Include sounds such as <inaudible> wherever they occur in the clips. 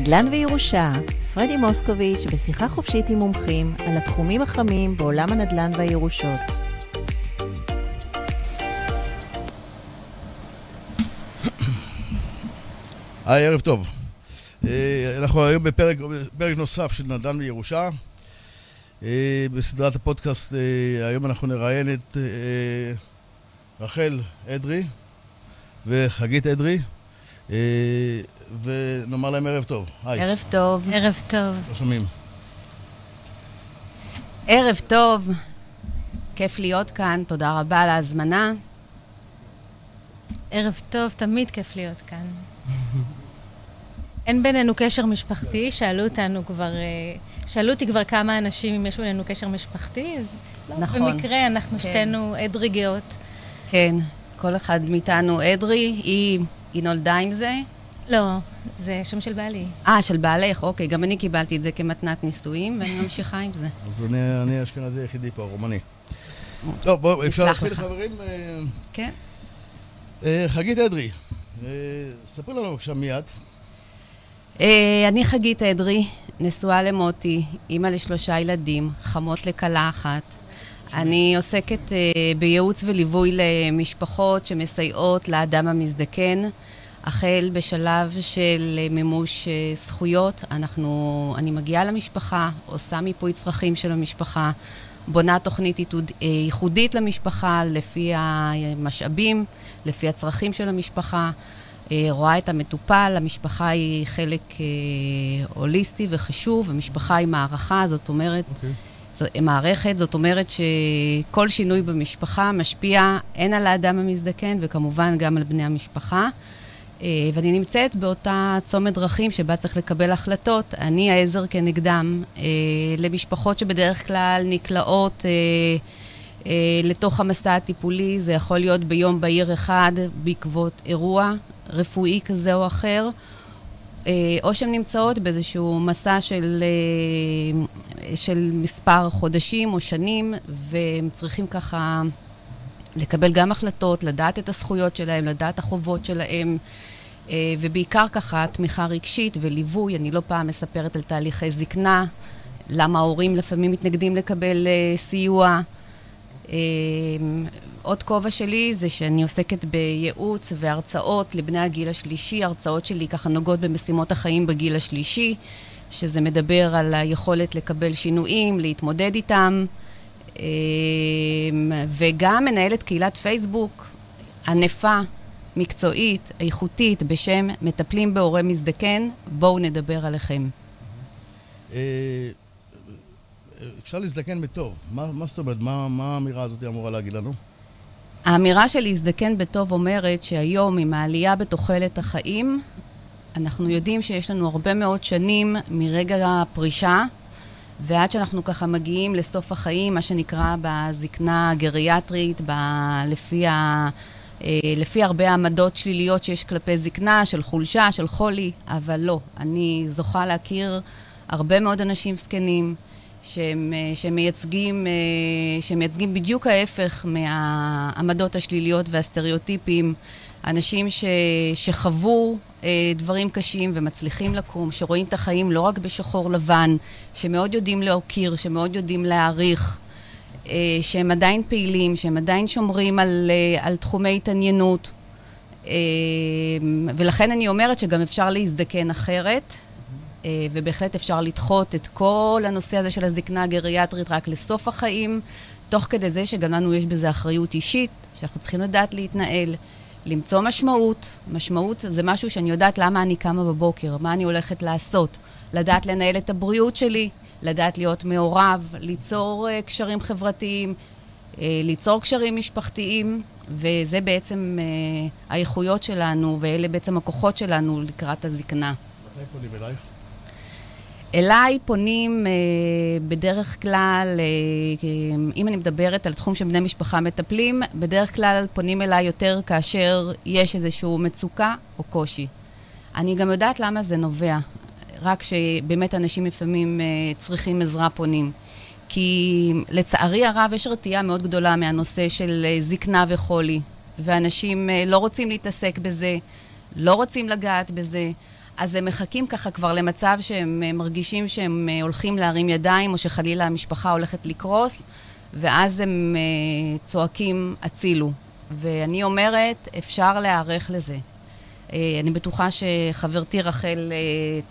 נדל"ן וירושה, פרדי מוסקוביץ' בשיחה חופשית עם מומחים על התחומים החמים בעולם הנדל"ן והירושות. היי, ערב טוב. אה, אנחנו היום בפרק נוסף של נדל"ן וירושה. אה, בסדרת הפודקאסט אה, היום אנחנו נראיין את רחל אדרי וחגית אדרי. ונאמר להם ערב טוב. היי. ערב טוב. ערב טוב. לא שומעים. ערב טוב. כיף להיות כאן, תודה רבה על ההזמנה. ערב טוב, תמיד כיף להיות כאן. אין בינינו קשר משפחתי, שאלו אותנו כבר, אה, שאלו אותי כבר כמה אנשים אם יש בינינו קשר משפחתי, אז לא, נכון. במקרה אנחנו כן. שתינו אדרי גאות. כן, כל אחד מאיתנו אדרי, היא, היא נולדה עם זה? לא, זה שם של בעלי. אה, של בעלך, אוקיי. גם אני קיבלתי את זה כמתנת נישואים, ואני ממשיכה עם זה. אז אני, אני האשכנזי היחידי פה, רומני. טוב, בואו, אפשר להתחיל, חברים? אה, כן. אה, חגית אדרי, ספרי לנו בבקשה מי את. אה, אני חגית אדרי, נשואה למוטי, אימא לשלושה ילדים, חמות לכלה אחת. אני עוסקת אה, בייעוץ וליווי למשפחות שמסייעות לאדם המזדקן. החל בשלב של אה, מימוש זכויות, אנחנו, אני מגיעה למשפחה, עושה מיפוי צרכים של המשפחה, בונה תוכנית ייחודית למשפחה לפי המשאבים, לפי הצרכים של המשפחה. אה, רואה את המטופל, המשפחה היא חלק אה, הוליסטי וחשוב, המשפחה היא מערכה, זאת אומרת, okay. אוקיי. זו, מערכת, זאת אומרת שכל שינוי במשפחה משפיע הן על האדם המזדקן וכמובן גם על בני המשפחה. אה, ואני נמצאת באותה צומת דרכים שבה צריך לקבל החלטות. אני העזר כנגדם למשפחות שבדרך כלל נקלעות לתוך המסע הטיפולי. זה יכול להיות ביום בהיר אחד בעקבות אירוע רפואי כזה או אחר, אה, או שהן נמצאות באיזשהו מסע של, אה, של מספר חודשים או שנים, והם צריכים ככה לקבל גם החלטות, לדעת את הזכויות שלהם, לדעת החובות שלהם. אה, ובעיקר ככה תמיכה רגשית וליווי. אני לא פעם מספרת על תהליכי זקנה, למה ההורים לפעמים מתנגדים לקבל סיוע. עוד כובע שלי זה שאני עוסקת בייעוץ והרצאות לבני הגיל השלישי. הרצאות שלי ככה נוגעות במשימות החיים בגיל השלישי, שזה מדבר על היכולת לקבל שינויים, להתמודד איתם, אמ, וגם מנהלת קהילת פייסבוק ענפה, מקצועית, איכותית, בשם מטפלים בהורה מזדקן. בואו נדבר עליכם. אה, אפשר להזדקן בטוב. מה זאת אומרת? מה האמירה הזאת אמורה להגיד לנו? האמירה של להזדקן בטוב אומרת שהיום, עם העלייה בתוחלת החיים, אנחנו יודעים שיש לנו הרבה מאוד שנים מרגע הפרישה, ועד שאנחנו ככה מגיעים לסוף החיים, מה שנקרא בזקנה הגריאטרית, ב... לפי, ה... אה, לפי הרבה עמדות שליליות שיש כלפי זקנה, של חולשה, של חולי, אבל לא. אני זוכה להכיר הרבה מאוד אנשים זקנים. שהם, אה, שמייצגים, אה, שמייצגים בדיוק ההפך מהעמדות השליליות והסטריאוטיפים. אנשים ש, שחוו אה, דברים קשים ומצליחים לקום, שרואים את החיים לא רק בשחור לבן, שמאוד יודעים להוקיר, שמאוד יודעים להעריך, שהם עדיין פעילים, שהם עדיין שומרים על, על תחומי התעניינות. ולכן אני אומרת שגם אפשר להזדקן אחרת. אה, ובהחלט אפשר לדחות את כל הנושא הזה של הזקנה הגריאטרית רק לסוף החיים, תוך כדי זה שגם לנו יש בזה אחריות אישית, שאנחנו צריכים לדעת להתנהל, למצוא משמעות. משמעות זה משהו שאני יודעת למה אני קמה בבוקר, מה אני הולכת לעשות, לדעת לנהל את הבריאות שלי, לדעת להיות מעורב, ליצור uh, קשרים חברתיים, uh, ליצור קשרים משפחתיים, וזה בעצם האיכויות שלנו, ואלה בעצם הכוחות שלנו לקראת הזקנה. מתי פונים אלייך? אליי פונים אה, בדרך כלל, אה, אם אני מדברת על תחום שבני משפחה מטפלים, בדרך כלל פונים אליי יותר כאשר יש איזושהי מצוקה או קושי. אני גם יודעת למה זה נובע, רק שבאמת אנשים לפעמים אה, צריכים עזרה פונים. כי לצערי הרב יש רתיעה מאוד גדולה מהנושא של אה, זקנה וחולי, ואנשים אה, לא רוצים להתעסק בזה, לא רוצים לגעת בזה. אז הם מחכים ככה כבר למצב שהם מרגישים שהם הולכים להרים ידיים, או שחלילה המשפחה הולכת לקרוס, ואז הם צועקים הצילו. ואני אומרת, אפשר להיערך לזה. אני בטוחה שחברתי רחל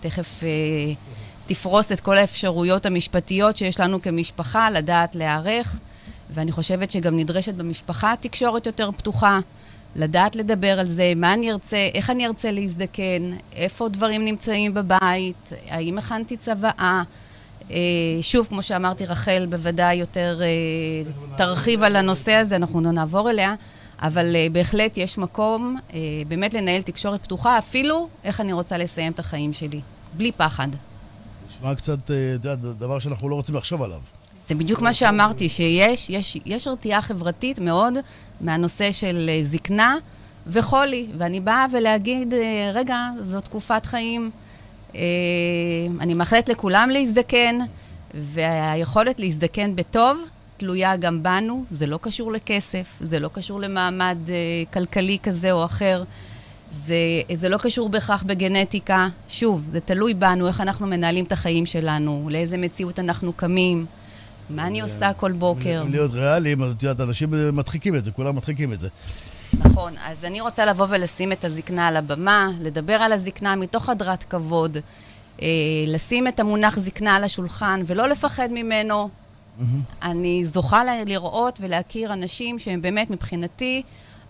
תכף תפרוס את כל האפשרויות המשפטיות שיש לנו כמשפחה, לדעת להיערך, ואני חושבת שגם נדרשת במשפחה תקשורת יותר פתוחה, לדעת לדבר על זה, מה אני ארצה, איך אני ארצה להזדקן, איפה דברים נמצאים בבית, האם הכנתי צוואה. אה, שוב, כמו שאמרתי, רחל בוודאי יותר אה, תרחיב על הנושא הזה, אנחנו לא נעבור אליה, אבל אה, בהחלט יש מקום באמת לנהל תקשורת פתוחה, אפילו איך אני רוצה לסיים את החיים שלי, בלי פחד. נשמע קצת, אתה יודע, דבר שאנחנו לא רוצים לחשוב עליו. זה בדיוק מה שאמרתי, שיש יש, יש הרתיעה חברתית מאוד מהנושא של אה, זקנה וחולי. ואני באה ולהגיד, אה, רגע, זו תקופת חיים. אה, אני מאחלת לכולם להזדקן, והיכולת להזדקן בטוב תלויה גם בנו. זה לא קשור לכסף, זה לא קשור למעמד כלכלי כזה או אחר. זה, זה לא קשור בהכרח בגנטיקה. שוב, זה תלוי בנו, איך אנחנו מנהלים את החיים שלנו, לאיזה מציאות אנחנו קמים. מה אני עושה כל בוקר? אם להיות ריאליים, אז את יודעת, אנשים מדחיקים את זה, כולם מדחיקים את זה. נכון, אז אני רוצה לבוא ולשים את הזקנה על הבמה, לדבר על הזקנה מתוך הדרת כבוד, אה, לשים את המונח זקנה על השולחן ולא לפחד ממנו. Mm-hmm. אני זוכה לראות ולהכיר אנשים שהם באמת מבחינתי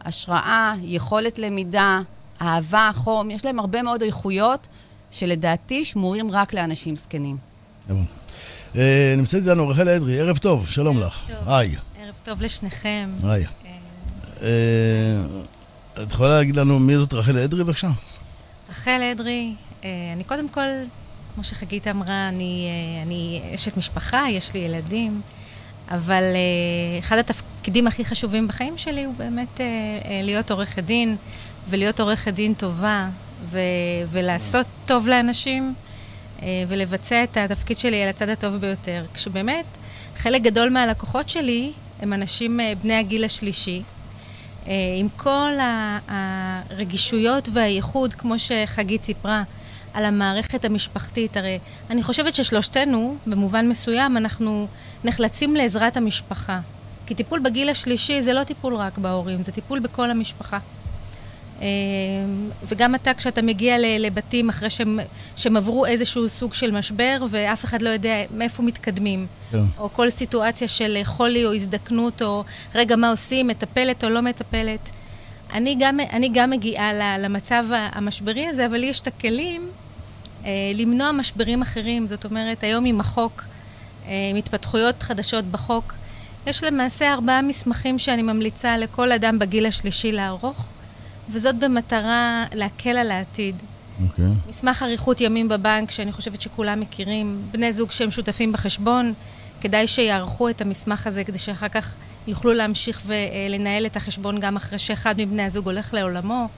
השראה, יכולת למידה, אהבה, חום, יש להם הרבה מאוד איכויות שלדעתי שמורים רק לאנשים זקנים. נכון. אה, נמצאת איתנו רחל אדרי, ערב טוב, שלום לך. היי. ערב טוב לשניכם. היי. אה. אה, את יכולה להגיד לנו מי זאת רחל אדרי, בבקשה? רחל אדרי, אני קודם כל, כמו שחגית אמרה, אני, אני אשת משפחה, יש לי ילדים, אבל אחד התפקידים הכי חשובים בחיים שלי הוא באמת להיות עורכת דין, ולהיות עורכת דין טובה, ו, ולעשות טוב לאנשים. אה, ולבצע את התפקיד שלי על הצד הטוב ביותר. כשבאמת, חלק גדול מהלקוחות שלי הם אנשים אה, בני הגיל השלישי, אה, עם כל הרגישויות והייחוד, כמו שחגית סיפרה, על המערכת המשפחתית. הרי אני חושבת ששלושתנו, במובן מסוים, אנחנו נחלצים לעזרת המשפחה. כי טיפול בגיל השלישי זה לא טיפול רק בהורים, זה טיפול בכל המשפחה. אמ, וגם אתה, כשאתה מגיע לבתים אחרי שהם, שהם עברו איזשהו סוג של משבר, ואף אחד לא יודע מאיפה מתקדמים, כן. או כל סיטואציה של חולי או הזדקנות, או רגע, מה עושים, מטפלת או לא מטפלת. אני גם, אני גם מגיעה למצב המשברי הזה, אבל לי יש את הכלים אה, למנוע משברים אחרים. זאת אומרת, היום עם החוק, אה, עם התפתחויות חדשות בחוק, יש למעשה ארבעה מסמכים שאני ממליצה לכל אדם בגיל השלישי לערוך. וזאת במטרה להקל על העתיד. Okay. אוקיי. מסמך אריכות ימים בבנק, שאני חושבת שכולם מכירים, בני זוג שהם שותפים בחשבון, כדאי שיערכו את המסמך הזה כדי שאחר כך יוכלו להמשיך ולנהל את החשבון גם אחרי שאחד מבני הזוג הולך לעולמו.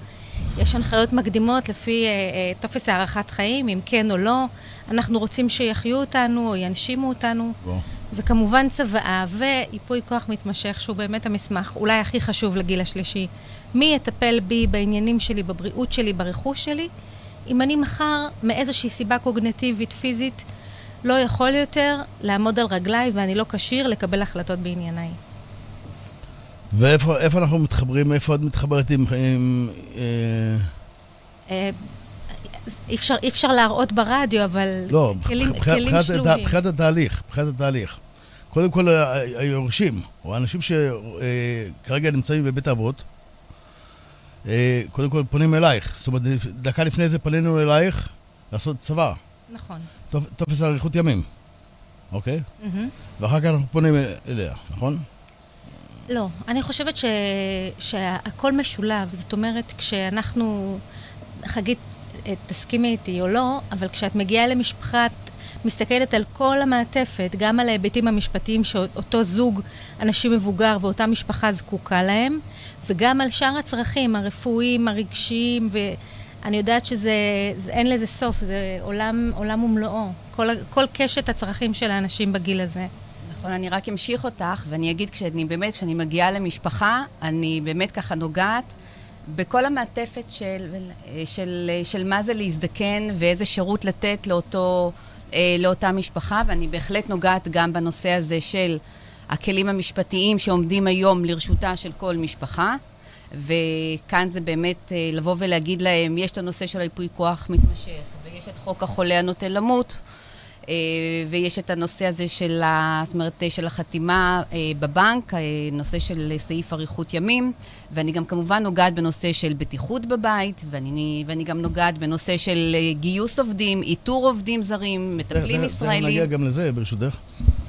יש הנחיות מקדימות לפי אה, אה, טופס הערכת חיים, אם כן או לא. אנחנו רוצים שיחיו אותנו או ינשימו אותנו. Wow. וכמובן צוואה וייפוי כוח מתמשך, שהוא באמת המסמך אולי הכי חשוב לגיל השלישי. מי יטפל בי בעניינים שלי, בבריאות שלי, ברכוש שלי, אם אני מחר, מאיזושהי סיבה קוגנטיבית, פיזית, לא יכול יותר לעמוד על רגליי ואני לא כשיר לקבל החלטות בענייניי. ואיפה אנחנו מתחברים, איפה את מתחברת עם... עם אה... אה, אפשר, אפשר להראות ברדיו, אבל לא, כלים, מבחינת, כלים מבחינת, שלובים. מבחינת התהליך, מבחינת התהליך. קודם כל, היורשים, או האנשים שכרגע אה, נמצאים בבית האבות, אה, קודם כל פונים אלייך. זאת אומרת, דקה לפני זה פנינו אלייך לעשות צבא. נכון. טופס אריכות ימים, אוקיי? Mm-hmm. ואחר כך אנחנו פונים אליה, נכון? לא, אני חושבת ש... שהכל משולב. זאת אומרת, כשאנחנו... חגית, אה, תסכימי איתי או לא, אבל כשאת מגיעה למשפחה, את מסתכלת על כל המעטפת, גם על ההיבטים המשפטיים שאותו זוג אנשים מבוגר ואותה משפחה זקוקה להם, וגם על שאר הצרכים הרפואיים, הרגשיים, ואני יודעת שזה, זה, אין לזה סוף, זה עולם, עולם ומלואו. כל, כל קשת הצרכים של האנשים בגיל הזה. נכון, אני רק אמשיך אותך, ואני אגיד, כשאני באמת, כשאני מגיעה למשפחה, אני באמת ככה נוגעת בכל המעטפת של, של, של מה זה להזדקן ואיזה שירות לתת לאותו, אה, לאותה משפחה, ואני בהחלט נוגעת גם בנושא הזה של הכלים המשפטיים שעומדים היום לרשותה של כל משפחה. וכאן זה באמת אה, לבוא ולהגיד להם, יש את הנושא של היפוי כוח מתמשך, ויש את חוק החולה הנוטה למות, ויש את הנושא הזה של, ה, זאת אומרת, של החתימה אה, בבנק, נושא של סעיף אריכות ימים, ואני גם כמובן נוגעת בנושא של בטיחות בבית, ואני, ואני גם נוגעת בנושא של גיוס עובדים, איתור עובדים זרים, מטפלים ישראלים. נגיע גם לזה, ברשותך.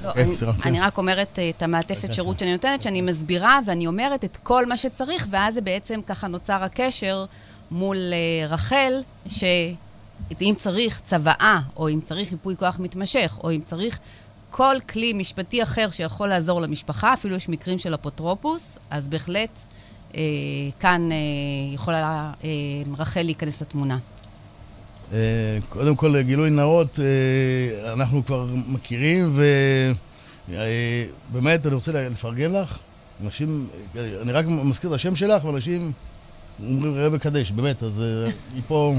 לא, אני, אני רק אומרת את המעטפת שירות שאני נותנת, שאני מסבירה ואני אומרת את כל מה שצריך, ואז זה בעצם ככה נוצר הקשר מול רחל, ש... אם צריך צוואה, או אם צריך ייפוי כוח מתמשך, או אם צריך כל כלי משפטי אחר שיכול לעזור למשפחה, אפילו יש מקרים של אפוטרופוס, אז בהחלט אה, כאן אה, יכולה אה, רחל להיכנס לתמונה. אה, קודם כל, גילוי נאות, אה, אנחנו כבר מכירים, ובאמת, אה, אני רוצה לפרגן לך. אנשים, אני רק מזכיר את השם שלך, ואנשים אומרים ראה וקדש, באמת, אז היא פה...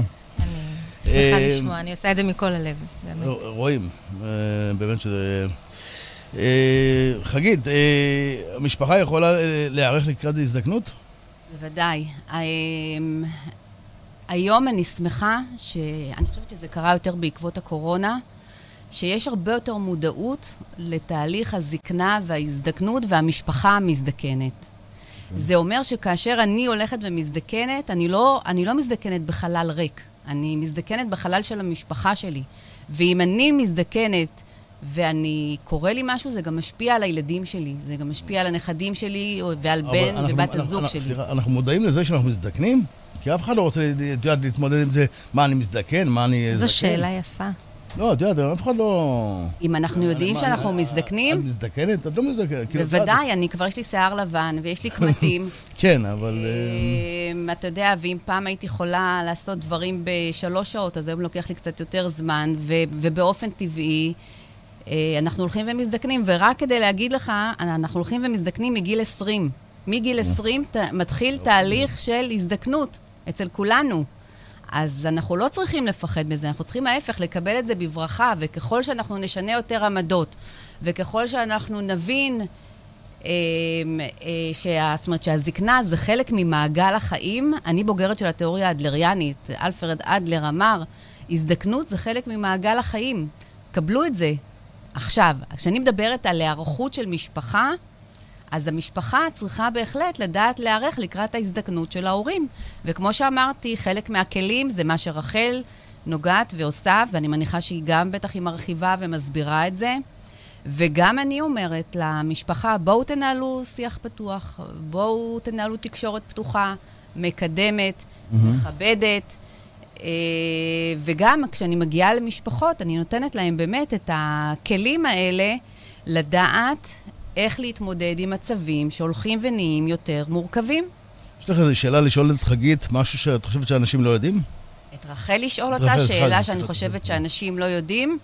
שמחה אה, לשמוע, אני עושה את זה מכל הלב, באמת. רואים, אה, באמת שזה... אה, חגית, המשפחה יכולה להיערך לקראת הזדקנות? בוודאי. היום אני שמחה, אני חושבת שזה קרה יותר בעקבות הקורונה, שיש הרבה יותר מודעות לתהליך הזקנה וההזדקנות והמשפחה המזדקנת. כן. זה אומר שכאשר אני הולכת ומזדקנת, אני לא, אני לא מזדקנת בחלל ריק. אני מזדקנת בחלל של המשפחה שלי. ואם אני מזדקנת ואני, קורה לי משהו, זה גם משפיע על הילדים שלי, זה גם משפיע על הנכדים שלי ועל בן אנחנו, ובת אנחנו, הזוג אנחנו, שלי. סליחה, אנחנו מודעים לזה שאנחנו מזדקנים? כי אף אחד לא רוצה, את יודעת, להתמודד עם זה, מה, אני מזדקן, מה אני... זו שאלה יפה. לא, את יודעת, אף אחד לא... אם אנחנו יודעים שאנחנו מזדקנים... את מזדקנת? את לא מזדקנת. כאילו, בוודאי, אני כבר יש לי שיער לבן ויש לי קמטים. <laughs> כן, אבל... אמ, אתה יודע, ואם פעם הייתי יכולה לעשות דברים בשלוש שעות, אז היום לוקח לי קצת יותר זמן, ובאופן טבעי... אה, אנחנו הולכים ומזדקנים, ורק כדי להגיד לך, אנחנו הולכים ומזדקנים מגיל 20. מגיל 20 מתחיל אוקיי. תהליך של הזדקנות אצל כולנו. אז אנחנו לא צריכים לפחד מזה, אנחנו צריכים ההפך, לקבל את זה בברכה, וככל שאנחנו נשנה יותר עמדות, וככל שאנחנו נבין אה, אה, שה, זאת אומרת, שהזקנה זה חלק ממעגל החיים, אני בוגרת של התיאוריה האדלריאנית, אלפרד אדלר אמר, הזדקנות זה חלק ממעגל החיים. קבלו את זה. עכשיו, כשאני מדברת על היערכות של משפחה, אז המשפחה צריכה בהחלט לדעת להיערך לקראת ההזדקנות של ההורים. וכמו שאמרתי, חלק מהכלים זה מה שרחל נוגעת ועושה, ואני מניחה שהיא גם בטח היא מרחיבה ומסבירה את זה. וגם אני אומרת למשפחה, בואו תנהלו שיח פתוח, בואו תנהלו תקשורת פתוחה, מקדמת, mm-hmm. מכבדת. אה, וגם כשאני מגיעה למשפחות, אני נותנת להם באמת את הכלים האלה לדעת איך להתמודד עם מצבים שהולכים ונהיים יותר מורכבים. יש לך איזו שאלה לשאול את חגית, משהו שאת חושבת שאנשים לא יודעים? את רחל לשאול אותה, שאלה שאני חושבת שאנשים לא יודעים,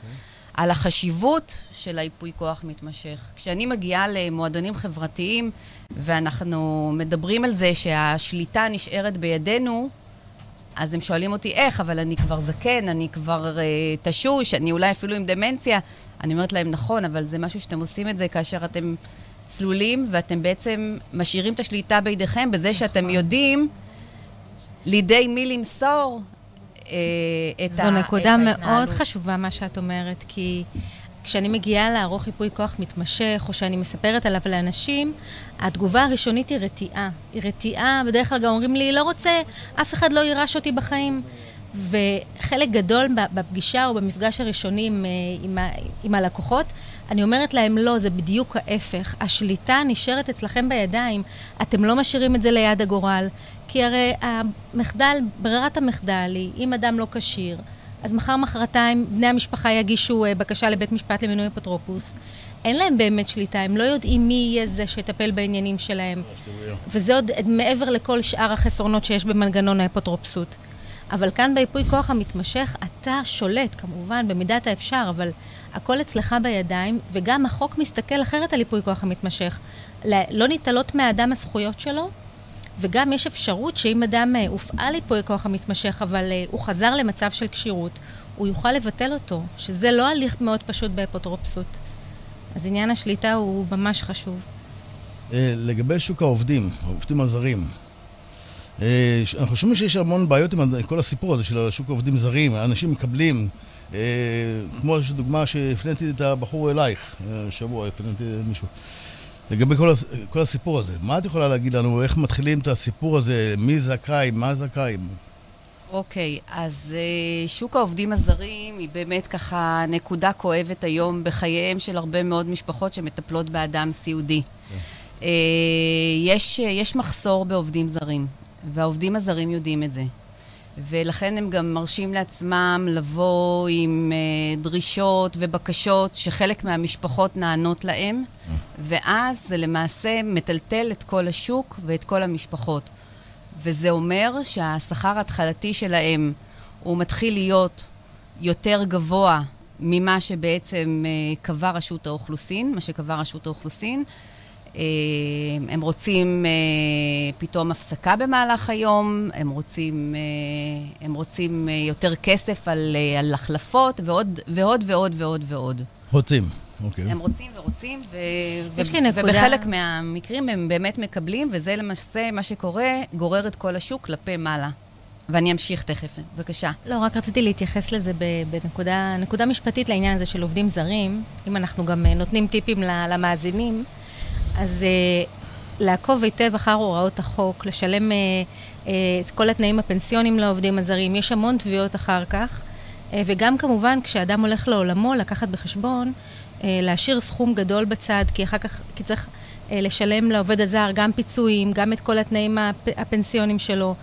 על החשיבות של היפוי כוח מתמשך. כשאני מגיעה למועדונים חברתיים, ואנחנו מדברים על זה שהשליטה נשארת בידינו, אז הם שואלים אותי איך, אבל אני כבר זקן, אני כבר uh, תשוש, אני אולי אפילו עם דמנציה. אני אומרת להם, נכון, אבל זה משהו שאתם עושים את זה כאשר אתם צלולים, ואתם בעצם משאירים את השליטה בידיכם בזה שאתם נכון. יודעים לידי מי למסור אה, את זו ה... זו נקודה מאוד חשובה, מה שאת אומרת, כי כשאני מגיעה לערוך ייפוי כוח מתמשך, או שאני מספרת עליו לאנשים, התגובה הראשונית היא רתיעה. היא רתיעה, בדרך כלל גם אומרים לי, לא רוצה, אף אחד לא יירש אותי בחיים. וחלק גדול בפגישה או במפגש הראשוני עם, אה, עם, עם הלקוחות, אני אומרת להם, לא, זה בדיוק ההפך. השליטה נשארת אצלכם בידיים, אתם לא משאירים את זה ליד הגורל. כי הרי המחדל, ברירת המחדל היא, אם אדם לא כשיר, אז מחר מחרתיים בני המשפחה יגישו אה, בקשה לבית משפט למינוי אפוטרופוס. אין להם באמת שליטה, הם לא יודעים מי יהיה זה שיטפל בעניינים שלהם. וזה עוד מעבר לכל שאר החסרונות שיש במנגנון האפוטרופסות. אבל כאן ביפוי כוח המתמשך, אתה שולט, כמובן, במידת האפשר, אבל הכל אצלך בידיים, וגם החוק מסתכל אחרת על ייפוי כוח המתמשך. לא ניטלות מהאדם הזכויות שלו, וגם יש אפשרות שאם אדם אה, הופעל ייפוי כוח המתמשך, אבל אה, הוא חזר למצב של כשירות, הוא יוכל לבטל אותו, שזה לא הליך מאוד פשוט באפוטרופסות. אז עניין השליטה הוא ממש חשוב. אה, לגבי שוק העובדים, העובדים הזרים, אנחנו שומעים שיש המון בעיות עם כל הסיפור הזה של שוק העובדים זרים, אנשים מקבלים, כמו דוגמה שהפניתי את הבחור אלייך, שבוע הפניתי מישהו. לגבי כל, כל הסיפור הזה, מה את יכולה להגיד לנו? איך מתחילים את הסיפור הזה? מי זכאי? מה זכאי? אוקיי, okay, אז uh, שוק העובדים הזרים היא באמת ככה נקודה כואבת היום בחייהם של הרבה מאוד משפחות שמטפלות באדם סיעודי. Okay. כן. Uh, יש, uh, יש מחסור בעובדים זרים, והעובדים הזרים יודעים את זה. ולכן הם גם מרשים לעצמם לבוא עם uh, דרישות ובקשות שחלק מהמשפחות נענות להם, ואז זה למעשה מטלטל את כל השוק ואת כל המשפחות. וזה אומר שהשכר ההתחלתי שלהם הוא מתחיל להיות יותר גבוה ממה שבעצם uh, קבע רשות האוכלוסין, מה שקבע רשות האוכלוסין. אה, הם רוצים אה, פתאום הפסקה במהלך היום, הם רוצים, אה, הם רוצים יותר כסף על, על החלפות ועוד ועוד ועוד ועוד ועוד. רוצים. אוקיי. הם רוצים ורוצים, ו... יש לי נקודה... ובחלק מהמקרים הם באמת מקבלים, וזה למעשה מה שקורה, גורר את כל השוק כלפי מעלה. ואני אמשיך תכף, בבקשה. לא, רק רציתי להתייחס לזה בנקודה משפטית לעניין הזה של עובדים זרים. אם אנחנו גם נותנים טיפים למאזינים, אז uh, לעקוב היטב אחר הוראות החוק, לשלם uh, uh, את כל התנאים הפנסיונים לעובדים הזרים, יש המון תביעות אחר כך, uh, וגם כמובן כשאדם הולך לעולמו, לקחת בחשבון, להשאיר סכום גדול בצד, כי אחר כך, כי צריך uh, לשלם לעובד הזר גם פיצויים, גם את כל התנאים הפ, הפנסיונים שלו.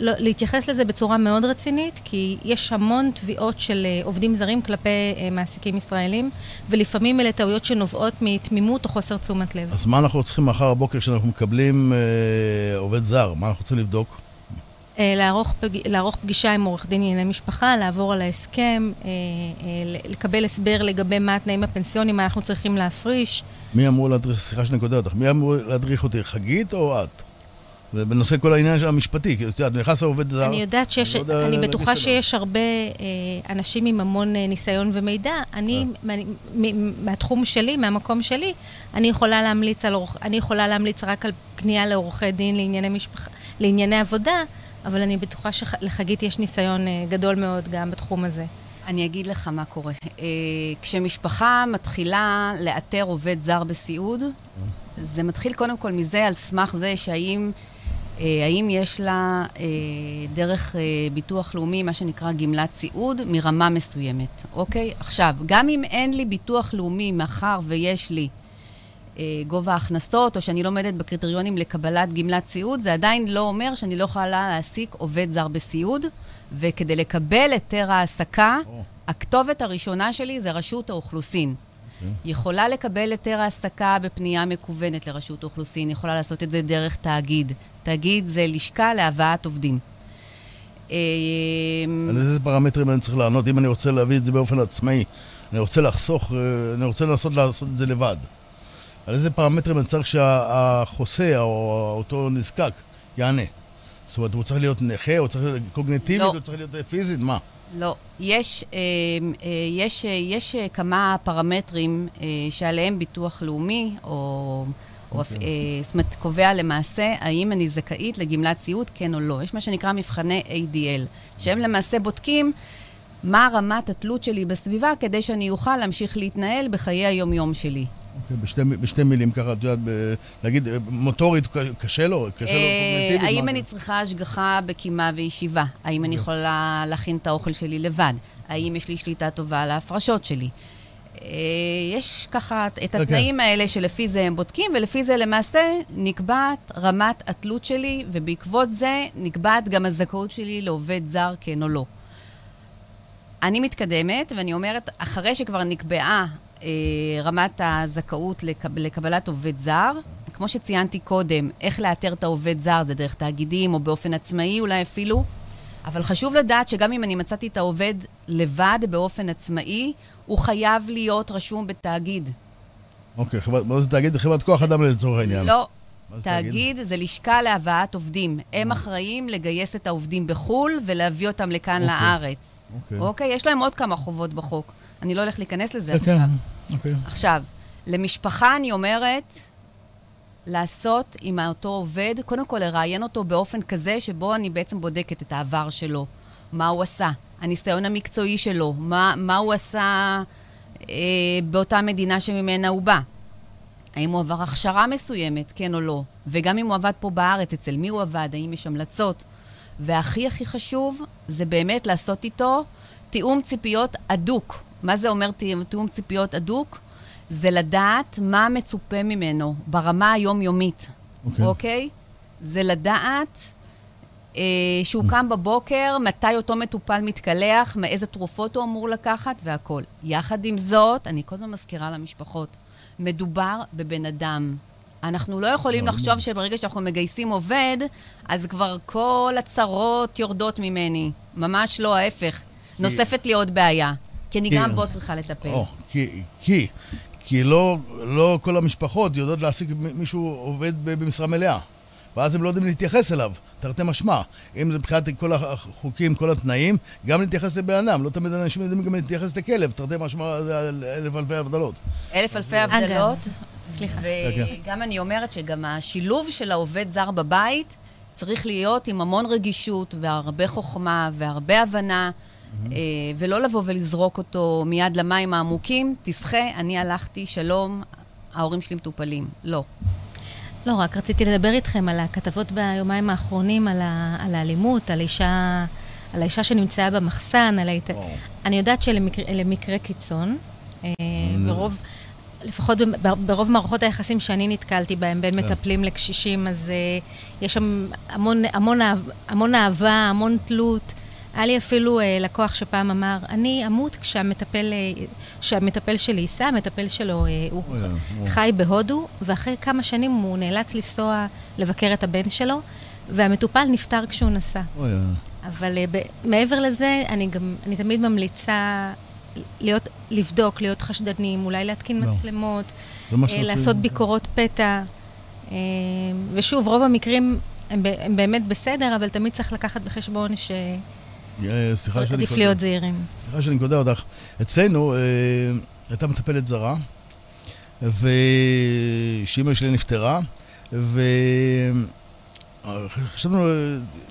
לא, להתייחס לזה בצורה מאוד רצינית, כי יש המון תביעות של uh, עובדים זרים כלפי מעסיקים ישראלים, ולפעמים אלה טעויות שנובעות מתמימות או חוסר תשומת לב. אז מה אנחנו צריכים מחר בבוקר כשאנחנו מקבלים uh, עובד זר? מה אנחנו צריכים לבדוק? Uh, לערוך, פג... לערוך פגישה עם עורך דין לענייני משפחה, לעבור על ההסכם, uh, uh, לקבל הסבר לגבי מה התנאים הפנסיוניים, מה אנחנו צריכים להפריש. מי אמור להדריך, סליחה שאני קוטע אותך, מי אמור להדריך אותי, חגית או את? בנושא כל העניין המשפטי, כי את יודעת, נכנס לעובד זר. אני יודעת שיש, אני, לא אני בטוחה שיש הרבה אה, אנשים עם המון אה, ניסיון ומידע. אני, אה. מהתחום שלי, מהמקום שלי, אני יכולה להמליץ על, אני יכולה להמליץ רק על פנייה לעורכי דין לענייני משפחה, לענייני עבודה, אבל אני בטוחה שלחגית יש ניסיון אה, גדול מאוד גם בתחום הזה. אני אגיד לך מה קורה. אה, כשמשפחה מתחילה לאתר עובד זר בסיעוד, זה מתחיל קודם כל מזה, על סמך זה שהאם אה, האם יש לה דרך ביטוח לאומי, מה שנקרא גמלת סיעוד, מרמה מסוימת, אוקיי? עכשיו, גם אם אין לי ביטוח לאומי מאחר ויש לי גובה הכנסות, או שאני לא עומדת בקריטריונים לקבלת גמלת סיעוד, זה עדיין לא אומר שאני לא יכולה להעסיק עובד זר בסיעוד, וכדי לקבל היתר העסקה, oh. הכתובת הראשונה שלי זה רשות האוכלוסין. Okay. אוקיי. יכולה לקבל היתר העסקה בפנייה מקוונת לרשות האוכלוסין, יכולה לעשות את זה דרך תאגיד. תאגיד זה לשכה להבאת עובדים. על איזה פרמטרים אני צריך לענות? אם אני רוצה להביא את זה באופן עצמאי, אני רוצה לחסוך, אה, אני רוצה לנסות לעשות את זה לבד. על איזה פרמטרים אני צריך שהחוסה או אותו נזקק יענה? זאת אומרת, הוא צריך להיות נכה, הוא צריך להיות קוגניטיבית, לא. הוא צריך להיות פיזית, מה? לא. יש, אה, אה, יש, יש כמה פרמטרים שעליהם ביטוח לאומי, או... Okay. או, אוקיי. אה, זאת אומרת, קובע למעשה האם אני זכאית לגמלת סיעוד, כן או לא. יש מה שנקרא מבחני ADL, שהם למעשה בודקים מה רמת התלות שלי בסביבה, כדי שאני אוכל להמשיך להתנהל בחיי היום-יום שלי. אוקיי, בשתי, בשתי מילים ככה, את יודעת, ב, להגיד, מוטורית קשה לו? קשה לו אה, קוגנטיבית? האם אני צריכה השגחה בקימה וישיבה? האם אני אוקיי. יכולה להכין את האוכל שלי לבד? האם יש לי שליטה טובה על ההפרשות שלי? אה, יש ככה את אוקיי. התנאים האלה שלפי זה הם בודקים, ולפי זה למעשה נקבעת רמת התלות שלי, ובעקבות זה נקבעת גם הזכאות שלי לעובד זר, כן או לא. אני מתקדמת, ואני אומרת, אחרי שכבר נקבעה אה, רמת הזכאות לקב, לקבלת עובד זר, כמו שציינתי קודם, איך לאתר את העובד זר, זה דרך תאגידים או באופן עצמאי אולי אפילו, אבל חשוב לדעת שגם אם אני מצאתי את העובד לבד באופן עצמאי, הוא חייב להיות רשום בתאגיד. אוקיי, חברת, מה זה תאגיד? חברת כוח אדם לצורך העניין. לא, תאגיד זה לשכה להבאת עובדים. הם אחראים לגייס את העובדים בחו"ל ולהביא אותם לכאן אוקיי. לארץ. אוקיי. אוקיי? יש להם עוד כמה חובות בחוק. אני לא הולך להיכנס לזה כן, עכשיו. אוקיי. עכשיו, למשפחה אני אומרת, לעשות עם אותו עובד, קודם כל לראיין אותו באופן כזה שבו אני בעצם בודקת את העבר שלו, מה הוא עשה, הניסיון המקצועי שלו, מה, מה הוא עשה אה, באותה מדינה שממנה הוא בא. האם הוא עבר הכשרה מסוימת, כן או לא, וגם אם הוא עבד פה בארץ, אצל מי הוא עבד, האם יש המלצות. והכי הכי חשוב, זה באמת לעשות איתו תיאום ציפיות הדוק. מה זה אומר תיאום ציפיות הדוק? זה לדעת מה מצופה ממנו ברמה היומיומית, אוקיי? Okay. אוקיי? Okay? זה לדעת אה, שהוא קם בבוקר, מתי אותו מטופל מתקלח, מאיזה תרופות הוא אמור לקחת והכול. יחד עם זאת, אני כל הזמן מזכירה למשפחות, מדובר בבן אדם. אנחנו לא יכולים לחשוב. שברגע שאנחנו מגייסים עובד, אז כבר כל הצרות יורדות ממני. ממש לא, ההפך. נוספת לי עוד בעיה. כי אני כי... גם בו צריכה לטפל. או, כי, כי, כי לא, לא כל המשפחות יודעות להעסיק מישהו עובד במשרה מלאה. ואז הם לא יודעים להתייחס אליו, תרתי משמע. אם זה מבחינת כל החוקים, כל התנאים, גם להתייחס לבן אדם. לא תמיד אנשים יודעים גם להתייחס לכלב, תרתי משמע זה אלף אלפי הבדלות. אלף אלפי הבדלות. סליחה. וגם אני אומרת שגם השילוב של העובד זר בבית צריך להיות עם המון רגישות והרבה חוכמה והרבה הבנה. Mm-hmm. ולא לבוא ולזרוק אותו מיד למים העמוקים, תשחה, אני הלכתי, שלום, ההורים שלי מטופלים. לא. לא, רק רציתי לדבר איתכם על הכתבות ביומיים האחרונים, על, ה, על האלימות, על אישה, על האישה שנמצאה במחסן, על ההת... אני יודעת שלמקרה קיצון, אה, ברוב... לפחות ברוב מערכות היחסים שאני נתקלתי בהם, בין כן. מטפלים לקשישים, אז uh, יש שם המון, המון, המון אהבה, המון תלות. היה לי אפילו uh, לקוח שפעם אמר, אני אמות כשהמטפל, uh, שהמטפל שלי ייסע, המטפל שלו, uh, הוא yeah, חי בהודו, ואחרי כמה שנים הוא נאלץ לנסוע לבקר את הבן שלו, והמטופל נפטר כשהוא נסע. Oh, yeah. אבל uh, ב- מעבר לזה, אני גם, אני תמיד ממליצה להיות, לבדוק, להיות חשדנים, אולי להתקין לא. מצלמות, uh, לעשות ביקורות פתע. Uh, ושוב, רוב המקרים הם, הם באמת בסדר, אבל תמיד צריך לקחת בחשבון ש... אה, סליחה שאני... עדיף להיות זהירים. סליחה שאני קודע אותך. אצלנו אה, הייתה מטפלת זרה, ושאימא שלי נפטרה, וחשבנו